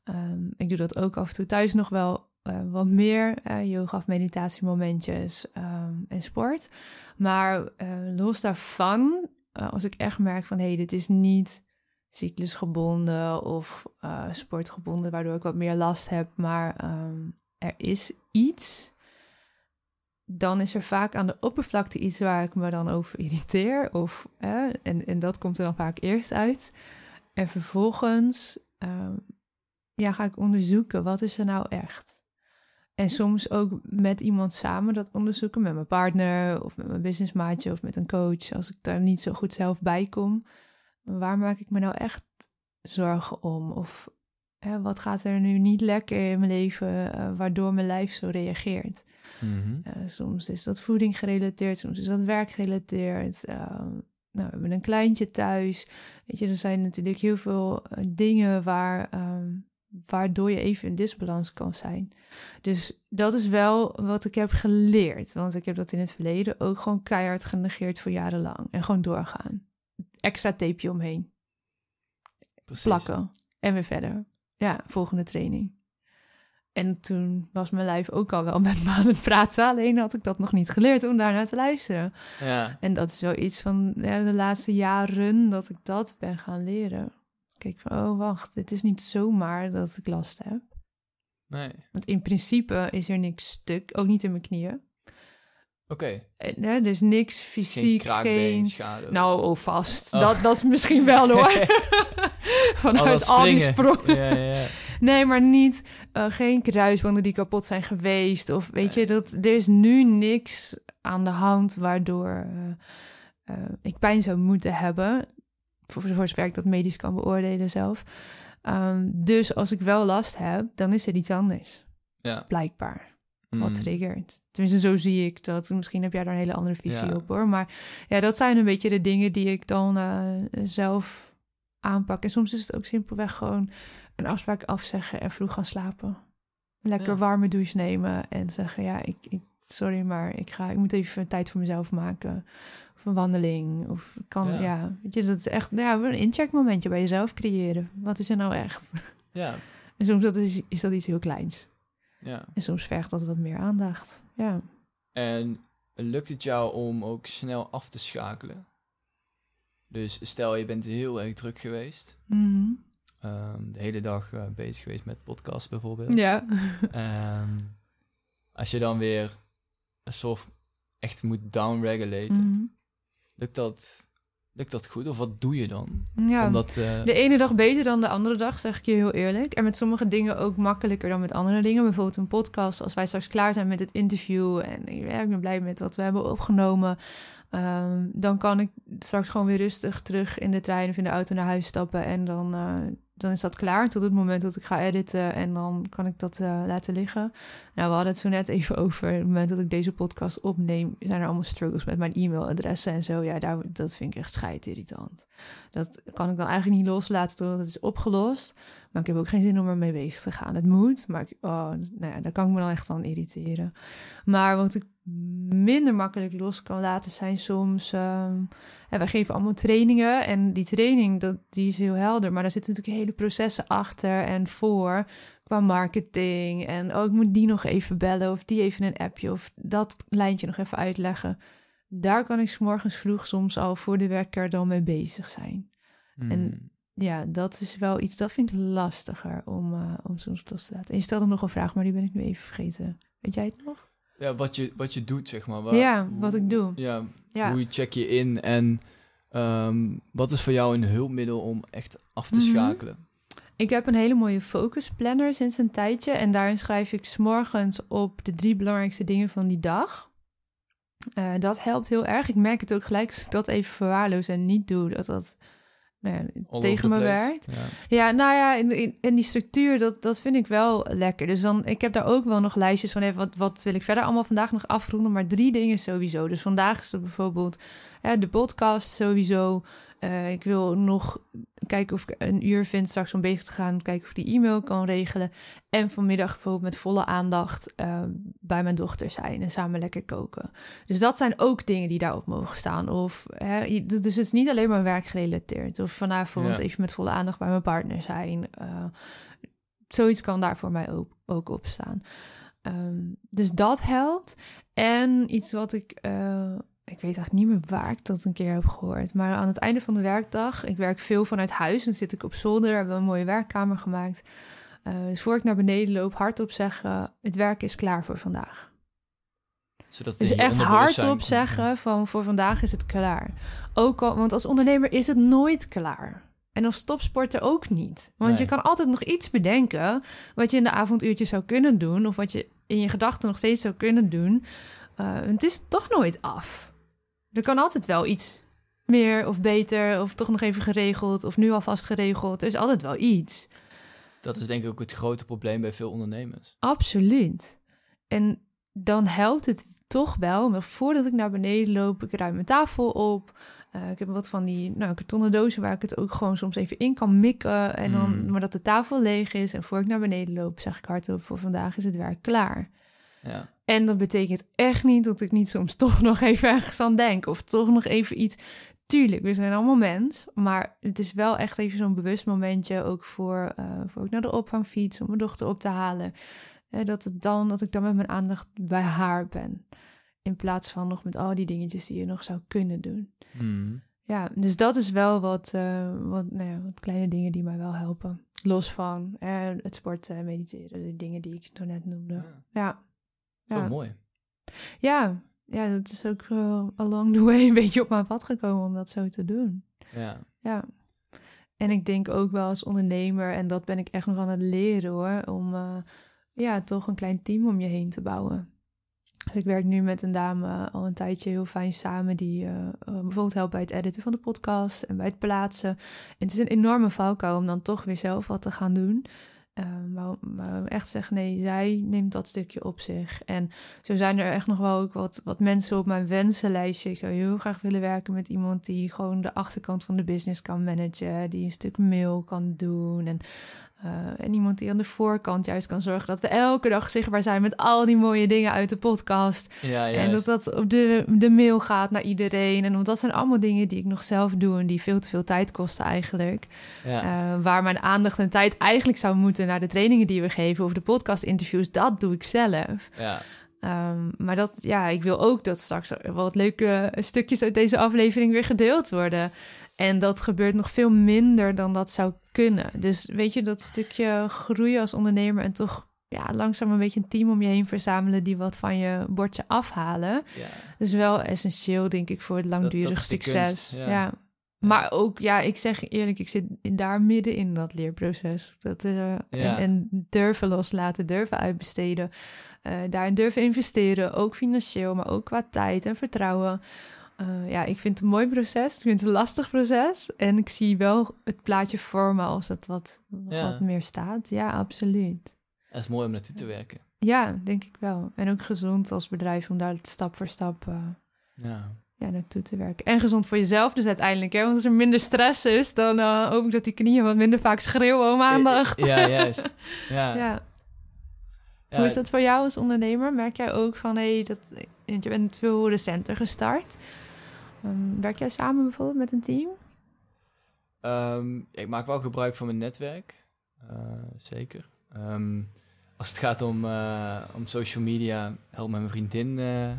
Ehm, ik doe dat ook af en toe thuis nog wel eh, wat meer. yoga of meditatiemomentjes ehm, en sport. Maar los daarvan, als ik echt merk van... hé, hey, dit is niet cyclusgebonden of sportgebonden... waardoor ik wat meer last heb, maar ehm, er is iets... dan is er vaak aan de oppervlakte iets waar ik me dan over irriteer. Of, eh, en, en dat komt er dan vaak eerst uit. En vervolgens ehm, ja, ga ik onderzoeken, wat is er nou echt? En soms ook met iemand samen dat onderzoeken, met mijn partner of met mijn businessmaatje of met een coach, als ik daar niet zo goed zelf bij kom. Waar maak ik me nou echt zorgen om? Of wat gaat er nu niet lekker in mijn leven, eh, waardoor mijn lijf zo reageert? Mhm. Eh, soms is dat voeding gerelateerd, soms is dat werk gerelateerd. Eh, nou, we hebben een kleintje thuis. Weet je, er zijn natuurlijk heel veel eh, dingen waar, ehm, waardoor je even in disbalans kan zijn. Dus dat is wel wat ik heb geleerd. Want ik heb dat in het verleden ook gewoon keihard genegeerd voor jarenlang. En gewoon doorgaan. Extra tapeje omheen. Precies. Plakken. En weer verder. Ja, volgende training. En toen was mijn lijf ook al wel met me aan het praten. Alleen had ik dat nog niet geleerd om daarnaar te luisteren. Ja. En dat is wel iets van ja, de laatste jaren dat ik dat ben gaan leren. Kijk van, oh wacht, het is niet zomaar dat ik last heb. Nee. Want in principe is er niks stuk, ook niet in mijn knieën. Oké, En, hè, dus niks geen fysiek, kraakbeen, geen... schade. Nou, oh, vast. Oh. Dat, dat is misschien wel hoor. Vanuit Al al, die sprongen. Ja, ja. Nee, maar niet eh, geen kruisbanden die kapot zijn geweest. Of weet je, dat, er is nu niks aan de hand waardoor eh, eh, ik pijn zou moeten hebben. Voor, voor zover ik dat medisch kan beoordelen zelf. Ehm, dus als ik wel last heb, dan is er iets anders. ja. Blijkbaar. Wat Mm. triggert. Tenminste, zo zie ik dat. Misschien heb jij daar een hele andere visie Ja. op hoor. Maar ja, dat zijn een beetje de dingen die ik dan zelf aanpak. En soms is het ook simpelweg gewoon een afspraak afzeggen en vroeg gaan slapen. Lekker Ja. warme douche nemen en zeggen: Ja, ik, ik, sorry, maar ik, ga, ik moet even tijd voor mezelf maken. Of een wandeling. Of kan, Ja. ja. weet je, dat is echt ja, een incheckmomentje bij jezelf creëren. Wat is er nou echt? Ja, En soms dat is, is dat iets heel kleins. ja. En soms vergt dat wat meer aandacht. Ja. En lukt het jou om ook snel af te schakelen? Dus stel je bent heel erg druk geweest. Mhm. ehm, de hele dag eh, bezig geweest met podcast bijvoorbeeld. Ja. Ehm, als je dan weer een soort echt moet downregulaten, Mhm. lukt, dat, lukt dat goed? Of wat doe je dan? ja. Omdat, eh, De ene dag beter dan de andere dag, zeg ik je heel eerlijk. En met sommige dingen ook makkelijker dan met andere dingen. Bijvoorbeeld een podcast. Als wij straks klaar zijn met het interview en ja, ik ben blij met wat we hebben opgenomen. Ehm, dan kan ik straks gewoon weer rustig terug in de trein of in de auto naar huis stappen. En dan, eh, dan is dat klaar tot het moment dat ik ga editen. En dan kan ik dat eh, laten liggen. Nou, we hadden het zo net even over. Het moment dat ik deze podcast opneem, zijn er allemaal struggles met mijn e-mailadressen en zo. Ja, daar, dat vind ik echt scheidirritant. Dat kan ik dan eigenlijk niet loslaten totdat het is opgelost. Maar ik heb ook geen zin om ermee bezig te gaan. Het moet, maar ik, oh, nou ja, daar kan ik me dan echt aan irriteren. Maar wat ik minder makkelijk los kan laten zijn soms... ehm, ja, wij geven allemaal trainingen en die training dat, die is heel helder. Maar daar zitten natuurlijk hele processen achter en voor qua marketing. En oh, ik moet die nog even bellen of die even een appje of dat lijntje nog even uitleggen. Daar kan ik 's morgens vroeg soms al voor de wekker dan mee bezig zijn en- mm, ja, dat is wel iets, dat vind ik lastiger om, eh, om soms los te laten. En je stelde nog een vraag, maar die ben ik nu even vergeten. Weet jij het nog? ja, wat, je, wat je doet, zeg maar. Waar- ja, hoe- wat ik doe. Ja, Ja. hoe check je in en ehm, wat is voor jou een hulpmiddel om echt af te Mhm. schakelen? Ik heb een hele mooie focus planner sinds een tijdje. En daarin schrijf ik 's morgens op de drie belangrijkste dingen van die dag. Eh, dat helpt heel erg. Ik merk het ook gelijk als ik dat even verwaarloos en niet doe, dat dat nou ja, tegen me werkt. Ja. Ja, nou ja, in, die structuur, dat, dat vind ik wel lekker. Dus dan, ik heb daar ook wel nog lijstjes van, even, wat, wat wil ik verder allemaal vandaag nog afronden? Maar drie dingen sowieso. Dus vandaag is dat bijvoorbeeld hè, de podcast sowieso. Eh, ik wil nog kijken of ik een uur vind straks om bezig te gaan. Kijken of ik die e-mail kan regelen. En vanmiddag bijvoorbeeld met volle aandacht eh, bij mijn dochter zijn en samen lekker koken. Dus dat zijn ook dingen die daarop mogen staan. Of, hè, dus het is niet alleen maar werkgerelateerd. Of vanavond Ja. even met volle aandacht bij mijn partner zijn. Eh, zoiets kan daar voor mij ook, ook op staan. Ehm, dus dat helpt. En iets wat ik... ik weet eigenlijk niet meer waar ik dat een keer heb gehoord. Maar aan het einde van de werkdag... Ik werk veel vanuit huis. Dan zit ik op zolder. Hebben we een mooie werkkamer gemaakt. Eh, dus voor ik naar beneden loop, hardop zeggen... Het werk is klaar voor vandaag. Zodat Dus echt hardop zeggen van voor vandaag is het klaar. Ook al, want als ondernemer is het nooit klaar. En als topsporter ook niet. Want Nee. je kan altijd nog iets bedenken wat je in de avonduurtjes zou kunnen doen. Of wat je in je gedachten nog steeds zou kunnen doen. Eh, het is toch nooit af. Er kan altijd wel iets meer of beter of toch nog even geregeld of nu alvast geregeld. Er is altijd wel iets. Dat is denk ik ook het grote probleem bij veel ondernemers. Absoluut. En dan helpt het toch wel, maar voordat ik naar beneden loop, ik ruim mijn tafel op. Eh, ik heb wat van die nou, kartonnen dozen waar ik het ook gewoon soms even in kan mikken. En dan, Mm. Maar dat de tafel leeg is. En voor ik naar beneden loop, zeg ik hardop, voor vandaag is het werk klaar. Ja. En dat betekent echt niet dat ik niet soms toch nog even ergens aan denk. Of toch nog even iets. Tuurlijk, we zijn allemaal mens. Maar het is wel echt even zo'n bewust momentje. Ook voor, eh, voor ik naar de opvangfiets om mijn dochter op te halen. Eh, dat, het dan, dat ik dan met mijn aandacht bij haar ben. In plaats van nog met al die dingetjes die je nog zou kunnen doen. Hmm. Ja, dus dat is wel wat, eh, wat, nou ja, wat kleine dingen die mij wel helpen. Los van het sporten, mediteren, de dingen die ik zo net noemde. Ja. Ja. Zo mooi. Ja, ja, dat is ook uh, along the way een beetje op mijn pad gekomen om dat zo te doen. Ja. Ja. En ik denk ook wel als ondernemer, en dat ben ik echt nog aan het leren hoor, om uh, ja, toch een klein team om je heen te bouwen. Dus ik werk nu met een dame al een tijdje heel fijn samen, die uh, bijvoorbeeld helpt bij het editen van de podcast en bij het plaatsen. En het is een enorme valkuil om dan toch weer zelf wat te gaan doen. Maar, maar, echt zeggen, nee, zij neemt dat stukje op zich. En zo zijn er echt nog wel ook wat, wat mensen op mijn wensenlijstje. Ik zou heel graag willen werken met iemand die gewoon de achterkant van de business kan managen. Die een stuk mail kan doen. En uh, en iemand die aan de voorkant juist kan zorgen dat we elke dag zichtbaar zijn met al die mooie dingen uit de podcast. Ja, en dat dat op de, de mail gaat naar iedereen. En want dat zijn allemaal dingen die ik nog zelf doe en die veel te veel tijd kosten eigenlijk. Ja. Uh, waar mijn aandacht en tijd eigenlijk zou moeten naar de trainingen die we geven of de podcast interviews, dat doe ik zelf. Ja. Um, maar dat, ja, ik wil ook dat straks wat leuke stukjes uit deze aflevering weer gedeeld worden. En dat gebeurt nog veel minder dan dat zou kunnen. Dus weet je, dat stukje groeien als ondernemer en toch ja, langzaam een beetje een team om je heen verzamelen die wat van je bordje afhalen. Ja. Is wel essentieel, denk ik, voor het langdurig dat succes. kunst, ja. ja. Maar ook, ja, ik zeg eerlijk, ik zit in, daar midden in dat leerproces. Dat, uh, en, en durven loslaten, durven uitbesteden. Uh, daarin durven investeren, ook financieel, maar ook qua tijd en vertrouwen. Uh, ja, ik vind het een mooi proces. Ik vind het een lastig proces. En ik zie wel het plaatje vormen als het wat, Ja. wat meer staat. Ja, absoluut. Dat is mooi om naartoe te werken. Ja, denk ik wel. En ook gezond als bedrijf om daar stap voor stap uh, Ja. ja, naartoe te werken. En gezond voor jezelf dus uiteindelijk. Hè? Want als er minder stress is, dan uh, hoop ik dat die knieën wat minder vaak schreeuwen om aandacht. Ja, juist. Ja. ja. Ja, Hoe is dat voor jou als ondernemer? Merk jij ook van, hé, hey, dat, je bent veel recenter gestart. Um, werk jij samen bijvoorbeeld met een team? Um, ik maak wel gebruik van mijn netwerk. Uh, zeker. Um, als het gaat om, uh, om social media, helpt mijn vriendin uh,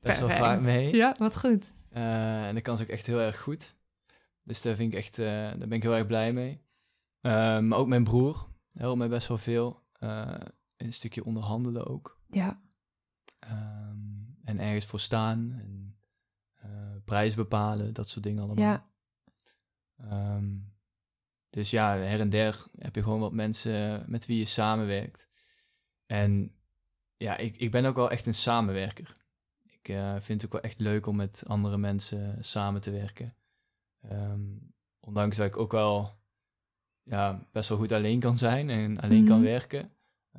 best wel vaak mee. Ja, wat goed. En dat kan ze ook echt heel erg goed. Dus daar, vind ik echt, daar ben ik heel erg blij mee. maar ook mijn broer helpt mij best wel veel. een stukje onderhandelen ook. Ja. en ergens voor staan. En prijs bepalen, dat soort dingen allemaal. Ja. Um, dus ja, her en der heb je gewoon wat mensen met wie je samenwerkt. En ja, ik, ik ben ook wel echt een samenwerker. Ik uh, vind het ook wel echt leuk om met andere mensen samen te werken. Um, ondanks dat ik ook wel ja, best wel goed alleen kan zijn en alleen mm kan werken.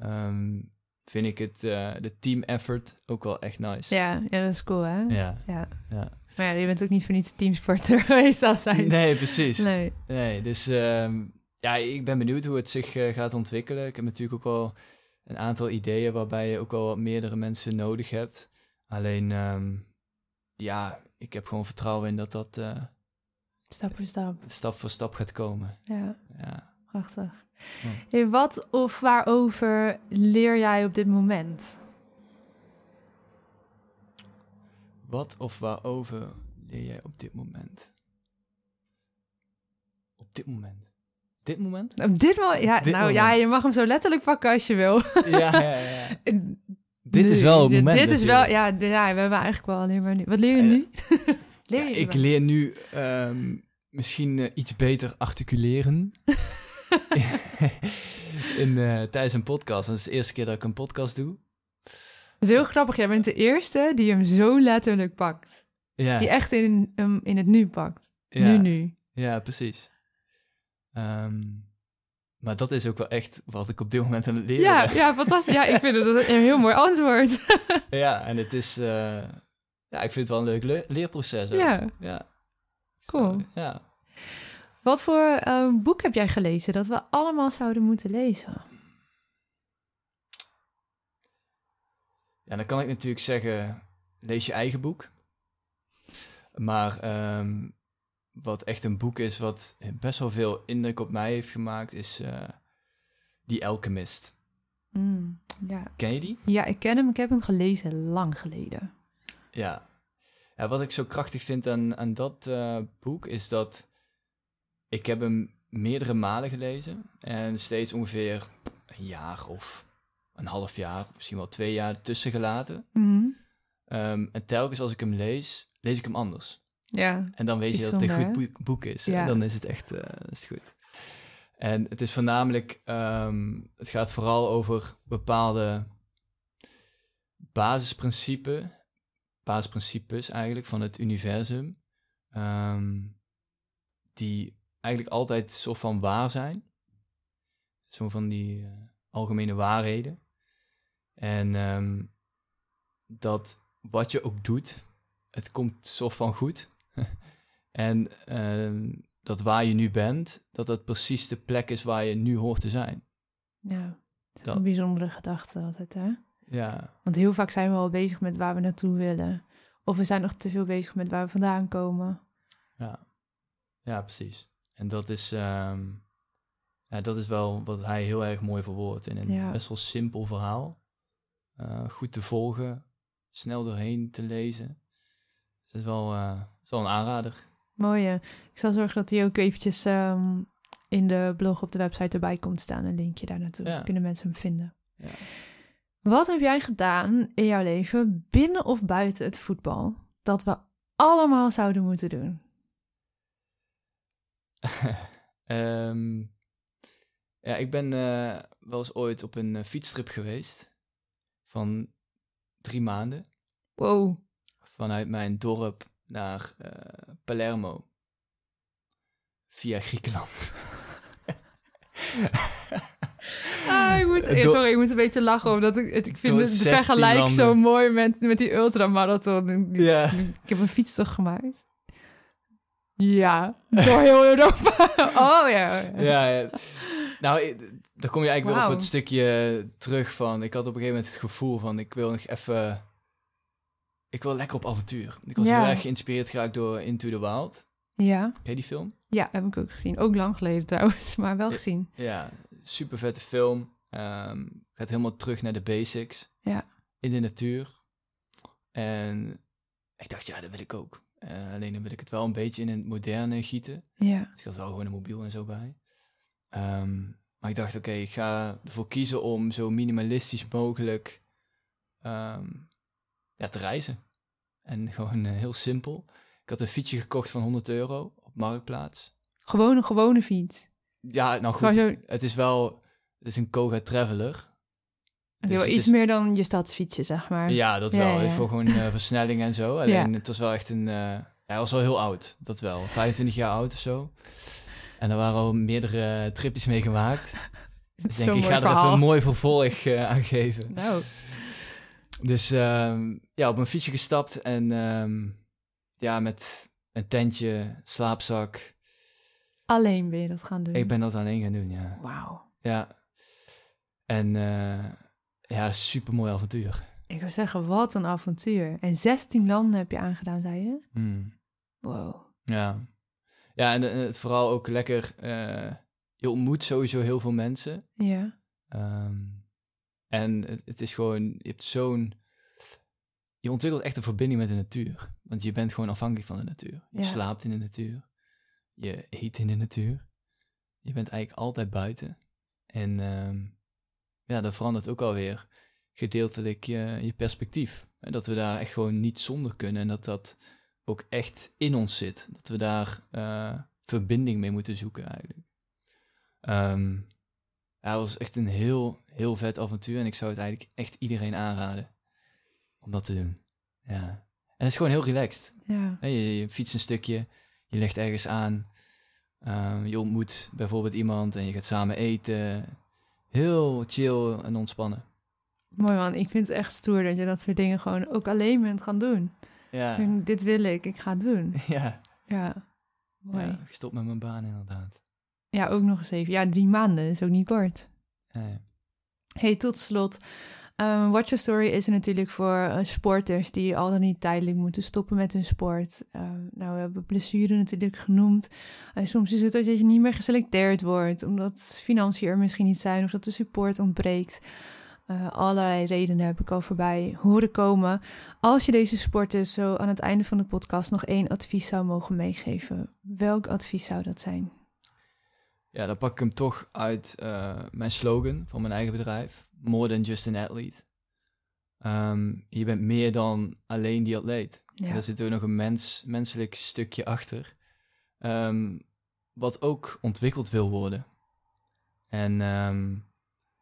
Um, vind ik het, uh, de team effort ook wel echt nice. Ja, ja dat is cool hè? Ja. ja. ja. Maar ja, je bent ook niet voor niets teamsporter geweest altijd. Nee, precies. Nee. nee dus um, ja, ik ben benieuwd hoe het zich uh, gaat ontwikkelen. Ik heb natuurlijk ook wel een aantal ideeën waarbij je ook wel meerdere mensen nodig hebt. Alleen, um, ja, ik heb gewoon vertrouwen in dat dat... Uh, stap voor stap. Stap voor stap gaat komen. Ja. Ja. Prachtig. Ja. Hey, wat of waarover leer jij op dit moment? Wat of waarover leer jij op dit moment? Op dit moment? Dit moment? Op dit moment? Ja, dit nou moment. ja, je mag hem zo letterlijk pakken als je wil. Ja, ja, ja. dit is wel het moment. Dit is wel, ja, ja, we hebben eigenlijk wel alleen maar nu. Wat leer je nu? leer je ja, ik leer nu um, misschien uh, iets beter articuleren. In, uh, tijdens een podcast. Dat is de eerste keer dat ik een podcast doe. Dat is heel grappig. Jij bent de eerste die hem zo letterlijk pakt. Ja. Die echt in, um, in het nu pakt. Ja. Nu, nu. Ja, precies. Um, maar dat is ook wel echt wat ik op dit moment aan het leren ja, ben. Ja, fantastisch. Ja, ik vind het een heel mooi antwoord. ja, en het is... Uh, ja, ik vind het wel een leuk le leerproces. Ook. Ja. ja. Cool. So, ja. Wat voor uh, boek heb jij gelezen dat we allemaal zouden moeten lezen? Ja, dan kan ik natuurlijk zeggen, lees je eigen boek. Maar um, wat echt een boek is wat best wel veel indruk op mij heeft gemaakt, is uh, Die Alchemist. Mm, ja. Ken je die? Ja, ik ken hem. Ik heb hem gelezen lang geleden. Ja. ja wat ik zo krachtig vind aan, aan dat uh, boek is dat ik heb hem meerdere malen gelezen en steeds ongeveer een jaar of een half jaar, misschien wel twee jaar tussen gelaten. Mm -hmm. Ehm, en telkens als ik hem lees, lees ik hem anders. Ja. En dan weet je dat het een goed hè? boek, boek is. Ja. En dan is het echt eh, is het goed. En het is voornamelijk, ehm, het gaat vooral over bepaalde basisprincipes, basisprincipes eigenlijk van het universum, ehm, die eigenlijk altijd soort van waar zijn. Zo van die eh, algemene waarheden. En ehm, dat wat je ook doet, het komt soort van goed. en ehm, dat waar je nu bent, dat dat precies de plek is waar je nu hoort te zijn. Ja. Dat is Dat. een bijzondere gedachte altijd, hè? Ja, Want heel vaak zijn we al bezig met waar we naartoe willen. Of we zijn nog te veel bezig met waar we vandaan komen. ja. Ja, precies. En dat is, ehm, ja, dat is wel wat hij heel erg mooi verwoordt in een Ja. best wel simpel verhaal. Eh, goed te volgen, snel doorheen te lezen. Dus dat is wel, eh, is wel een aanrader. Mooi. hè? Ik zal zorgen dat die ook eventjes ehm, in de blog op de website erbij komt staan. Een linkje daar naartoe. Ja. Kunnen mensen hem vinden. Ja. Wat heb jij gedaan in jouw leven, binnen of buiten het voetbal, dat we allemaal zouden moeten doen? Ehm, ja, ik ben eh, wel eens ooit op een eh, fietstrip geweest van drie maanden Wow. vanuit mijn dorp naar eh, Palermo via Griekenland. Ah, ik moet, sorry, ik moet een beetje lachen, omdat ik, ik vind het de 16 vergelijk landen. zo mooi met, met die ultramarathon. Ja. Ik heb een fietstocht gemaakt. Ja, door heel Europa. Oh ja. ja, ja. Nou, ik- dan kom je eigenlijk weer op het stukje terug van... Ik had op een gegeven moment het gevoel van... Ik wil nog even... Ik wil lekker op avontuur. Ik was Ja. heel erg geïnspireerd geraakt door Into the Wild. Ja, Ken je die film? ja, heb ik ook gezien. Ook lang geleden trouwens, maar wel Ja. gezien. Ja, super vette film. Ehm, gaat helemaal terug naar de basics. Ja. In de natuur. En ik dacht, ja, dat wil ik ook. Eh, alleen dan wil ik het wel een beetje in het moderne gieten. Ja, Dus ik had wel gewoon een mobiel en zo bij. Ehm, maar ik dacht, oké, ik ga ervoor kiezen om zo minimalistisch mogelijk ehm, ja, te reizen. En gewoon eh, heel simpel. Ik had een fietsje gekocht van 100 euro op Marktplaats. gewoon een gewone fiets. Ja, nou goed, zo- het is wel... Het is een Koga Traveler. Dus wel iets is- meer dan je stadsfietsje, zeg maar. Ja, dat Ja, wel. ja, ja. Voor gewoon eh, versnelling en zo. Alleen het was wel echt een... eh, hij was wel heel oud, dat wel. 25 jaar oud of zo. En er waren al meerdere eh, tripjes mee gemaakt. Dus is denk ik, ik ga er even een mooi vervolg eh, aan geven. Nou, Dus ehm, ja, op mijn fietsje gestapt en ehm, ja, met een tentje, slaapzak. alleen ben je dat gaan doen. Ik ben dat alleen gaan doen, ja. Wauw. Ja. En ja, super mooi avontuur. Ik wil zeggen, wat een avontuur. En 16 landen heb je aangedaan, zei je? Hmm. Wow. Ja. Ja, en, eh, het vooral ook lekker. eh, je ontmoet sowieso heel veel mensen. Ja. Ehm, en het, het is gewoon, je hebt zo'n. Je ontwikkelt echt een verbinding met de natuur. Want je bent gewoon afhankelijk van de natuur. Je Ja. slaapt in de natuur. Je eet in de natuur. Je bent eigenlijk altijd buiten. En ehm, ja, dat verandert ook alweer gedeeltelijk je, je perspectief. En dat we daar echt gewoon niet zonder kunnen. En dat dat ook echt in ons zit. Dat we daar eh, verbinding mee moeten zoeken eigenlijk. Ehm, ja, het was echt een heel, heel vet avontuur. En ik zou het eigenlijk echt iedereen aanraden om dat te doen. Ja. En het is gewoon heel relaxed. Ja. Je, je fietst een stukje, je legt ergens aan. ehm, je ontmoet bijvoorbeeld iemand en je gaat samen eten. Heel chill en ontspannen. Mooi man, ik vind het echt stoer dat je dat soort dingen gewoon ook alleen bent gaan doen. Ja, Ik denk, Dit wil ik, ik ga het doen. ja. Ja. Mooi. ja Ja, gestopt met mijn baan inderdaad. ook nog eens even. Ja, drie maanden is ook niet kort. Ja, ja. Hey, tot slot. Um, Watch Your Story is er natuurlijk voor eh, sporters die al dan niet tijdelijk moeten stoppen met hun sport. Ehm, nou, we hebben blessure natuurlijk genoemd. En soms is het dat je niet meer geselecteerd wordt, omdat financiën er misschien niet zijn of dat de support ontbreekt. Eh, allerlei redenen heb ik al voorbij horen komen. Als je deze sporters zo aan het einde van de podcast nog één advies zou mogen meegeven, welk advies zou dat zijn? Ja, dan pak ik hem toch uit eh, mijn slogan van mijn eigen bedrijf. More than just an athlete. Ehm, je bent meer dan alleen die atleet. Ja. Er zit ook nog een mens, menselijk stukje achter. ehm, wat ook ontwikkeld wil worden. En ehm,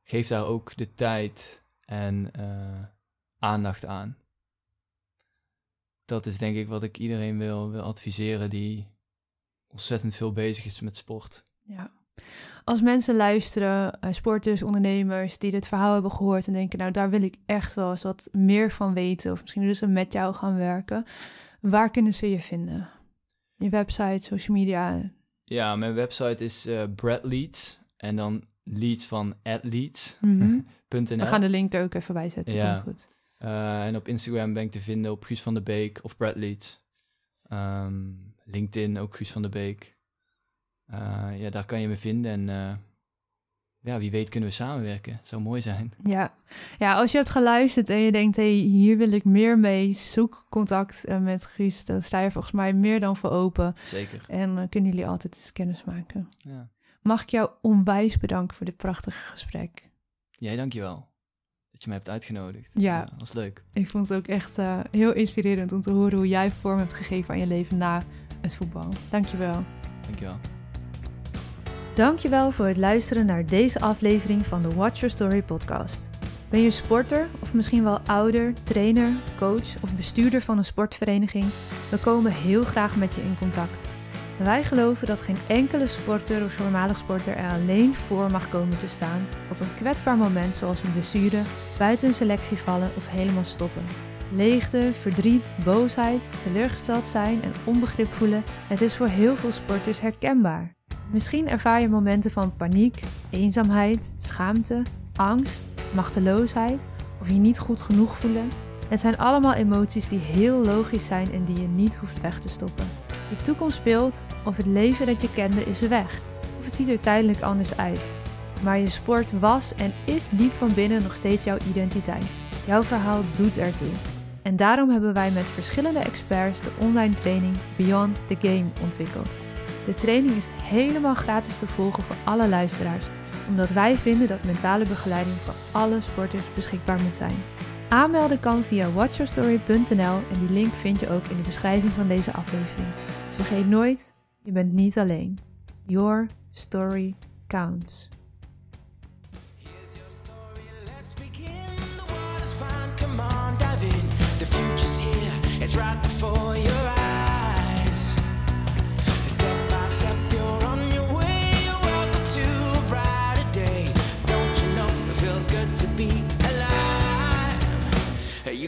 geef daar ook de tijd en eh, aandacht aan. Dat is denk ik wat ik iedereen wil, wil adviseren die ontzettend veel bezig is met sport. Ja. Als mensen luisteren, eh, sporters, ondernemers, die dit verhaal hebben gehoord en denken, nou daar wil ik echt wel eens wat meer van weten, of misschien ze met jou gaan werken, waar kunnen ze je vinden? Je website, social media. Ja, mijn website is Brad Leeds en dan Leeds van athletes.nl. Mhm. We gaan de link er ook even bij zetten. Ja. Komt goed. Eh, en op Instagram ben ik te vinden op Guus van der Beek of Brad Leeds. Ehm, LinkedIn ook Guus van der Beek. Eh, ja, daar kan je me vinden en eh, ja, wie weet kunnen we samenwerken. Zou mooi zijn. Ja. ja, als je hebt geluisterd en je denkt, hey, hier wil ik meer mee, zoek contact eh, met Guus. Dan sta je volgens mij meer dan voor open. Zeker. En eh, kunnen jullie altijd eens kennis maken. Ja. Mag ik jou onwijs bedanken voor dit prachtige gesprek. Jij dankjewel dat je me hebt uitgenodigd. Ja. dat was leuk. Ik vond het ook echt heel inspirerend om te horen hoe jij vorm hebt gegeven aan je leven na het voetbal. Dankjewel. Dankjewel. Dankjewel voor het luisteren naar deze aflevering van de Watch Your Story podcast. Ben je sporter of misschien wel ouder, trainer, coach of bestuurder van een sportvereniging? We komen heel graag met je in contact. Wij geloven dat geen enkele sporter of voormalig sporter er alleen voor mag komen te staan op een kwetsbaar moment zoals een blessure, buiten een selectie vallen of helemaal stoppen. Leegte, verdriet, boosheid, teleurgesteld zijn en onbegrip voelen, het is voor heel veel sporters herkenbaar. Misschien ervaar je momenten van paniek, eenzaamheid, schaamte, angst, machteloosheid of je niet goed genoeg voelen. Het zijn allemaal emoties die heel logisch zijn en die je niet hoeft weg te stoppen. De toekomst speelt of het leven dat je kende is weg, of het ziet er tijdelijk anders uit. Maar je sport was en is diep van binnen nog steeds jouw identiteit. Jouw verhaal doet ertoe. En daarom hebben wij met verschillende experts de online training Beyond the Game ontwikkeld. De training is helemaal gratis te volgen voor alle luisteraars, omdat wij vinden dat mentale begeleiding voor alle sporters beschikbaar moet zijn. Aanmelden kan via watchyourstory.nl en die link vind je ook in de beschrijving van deze aflevering. Dus vergeet nooit, je bent niet alleen. Your story counts.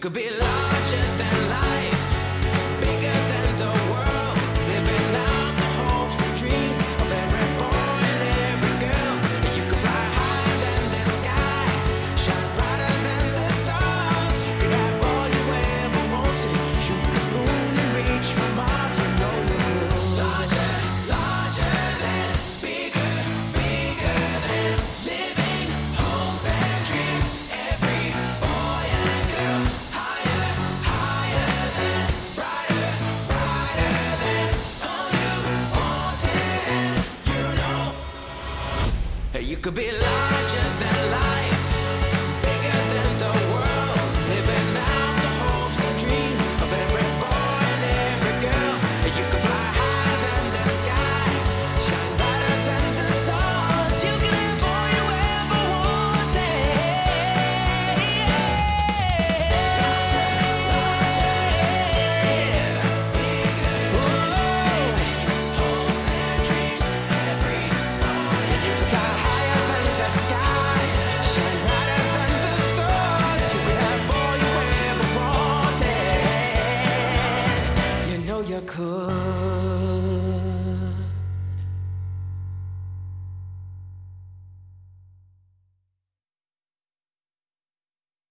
Could be larger could be larger than could.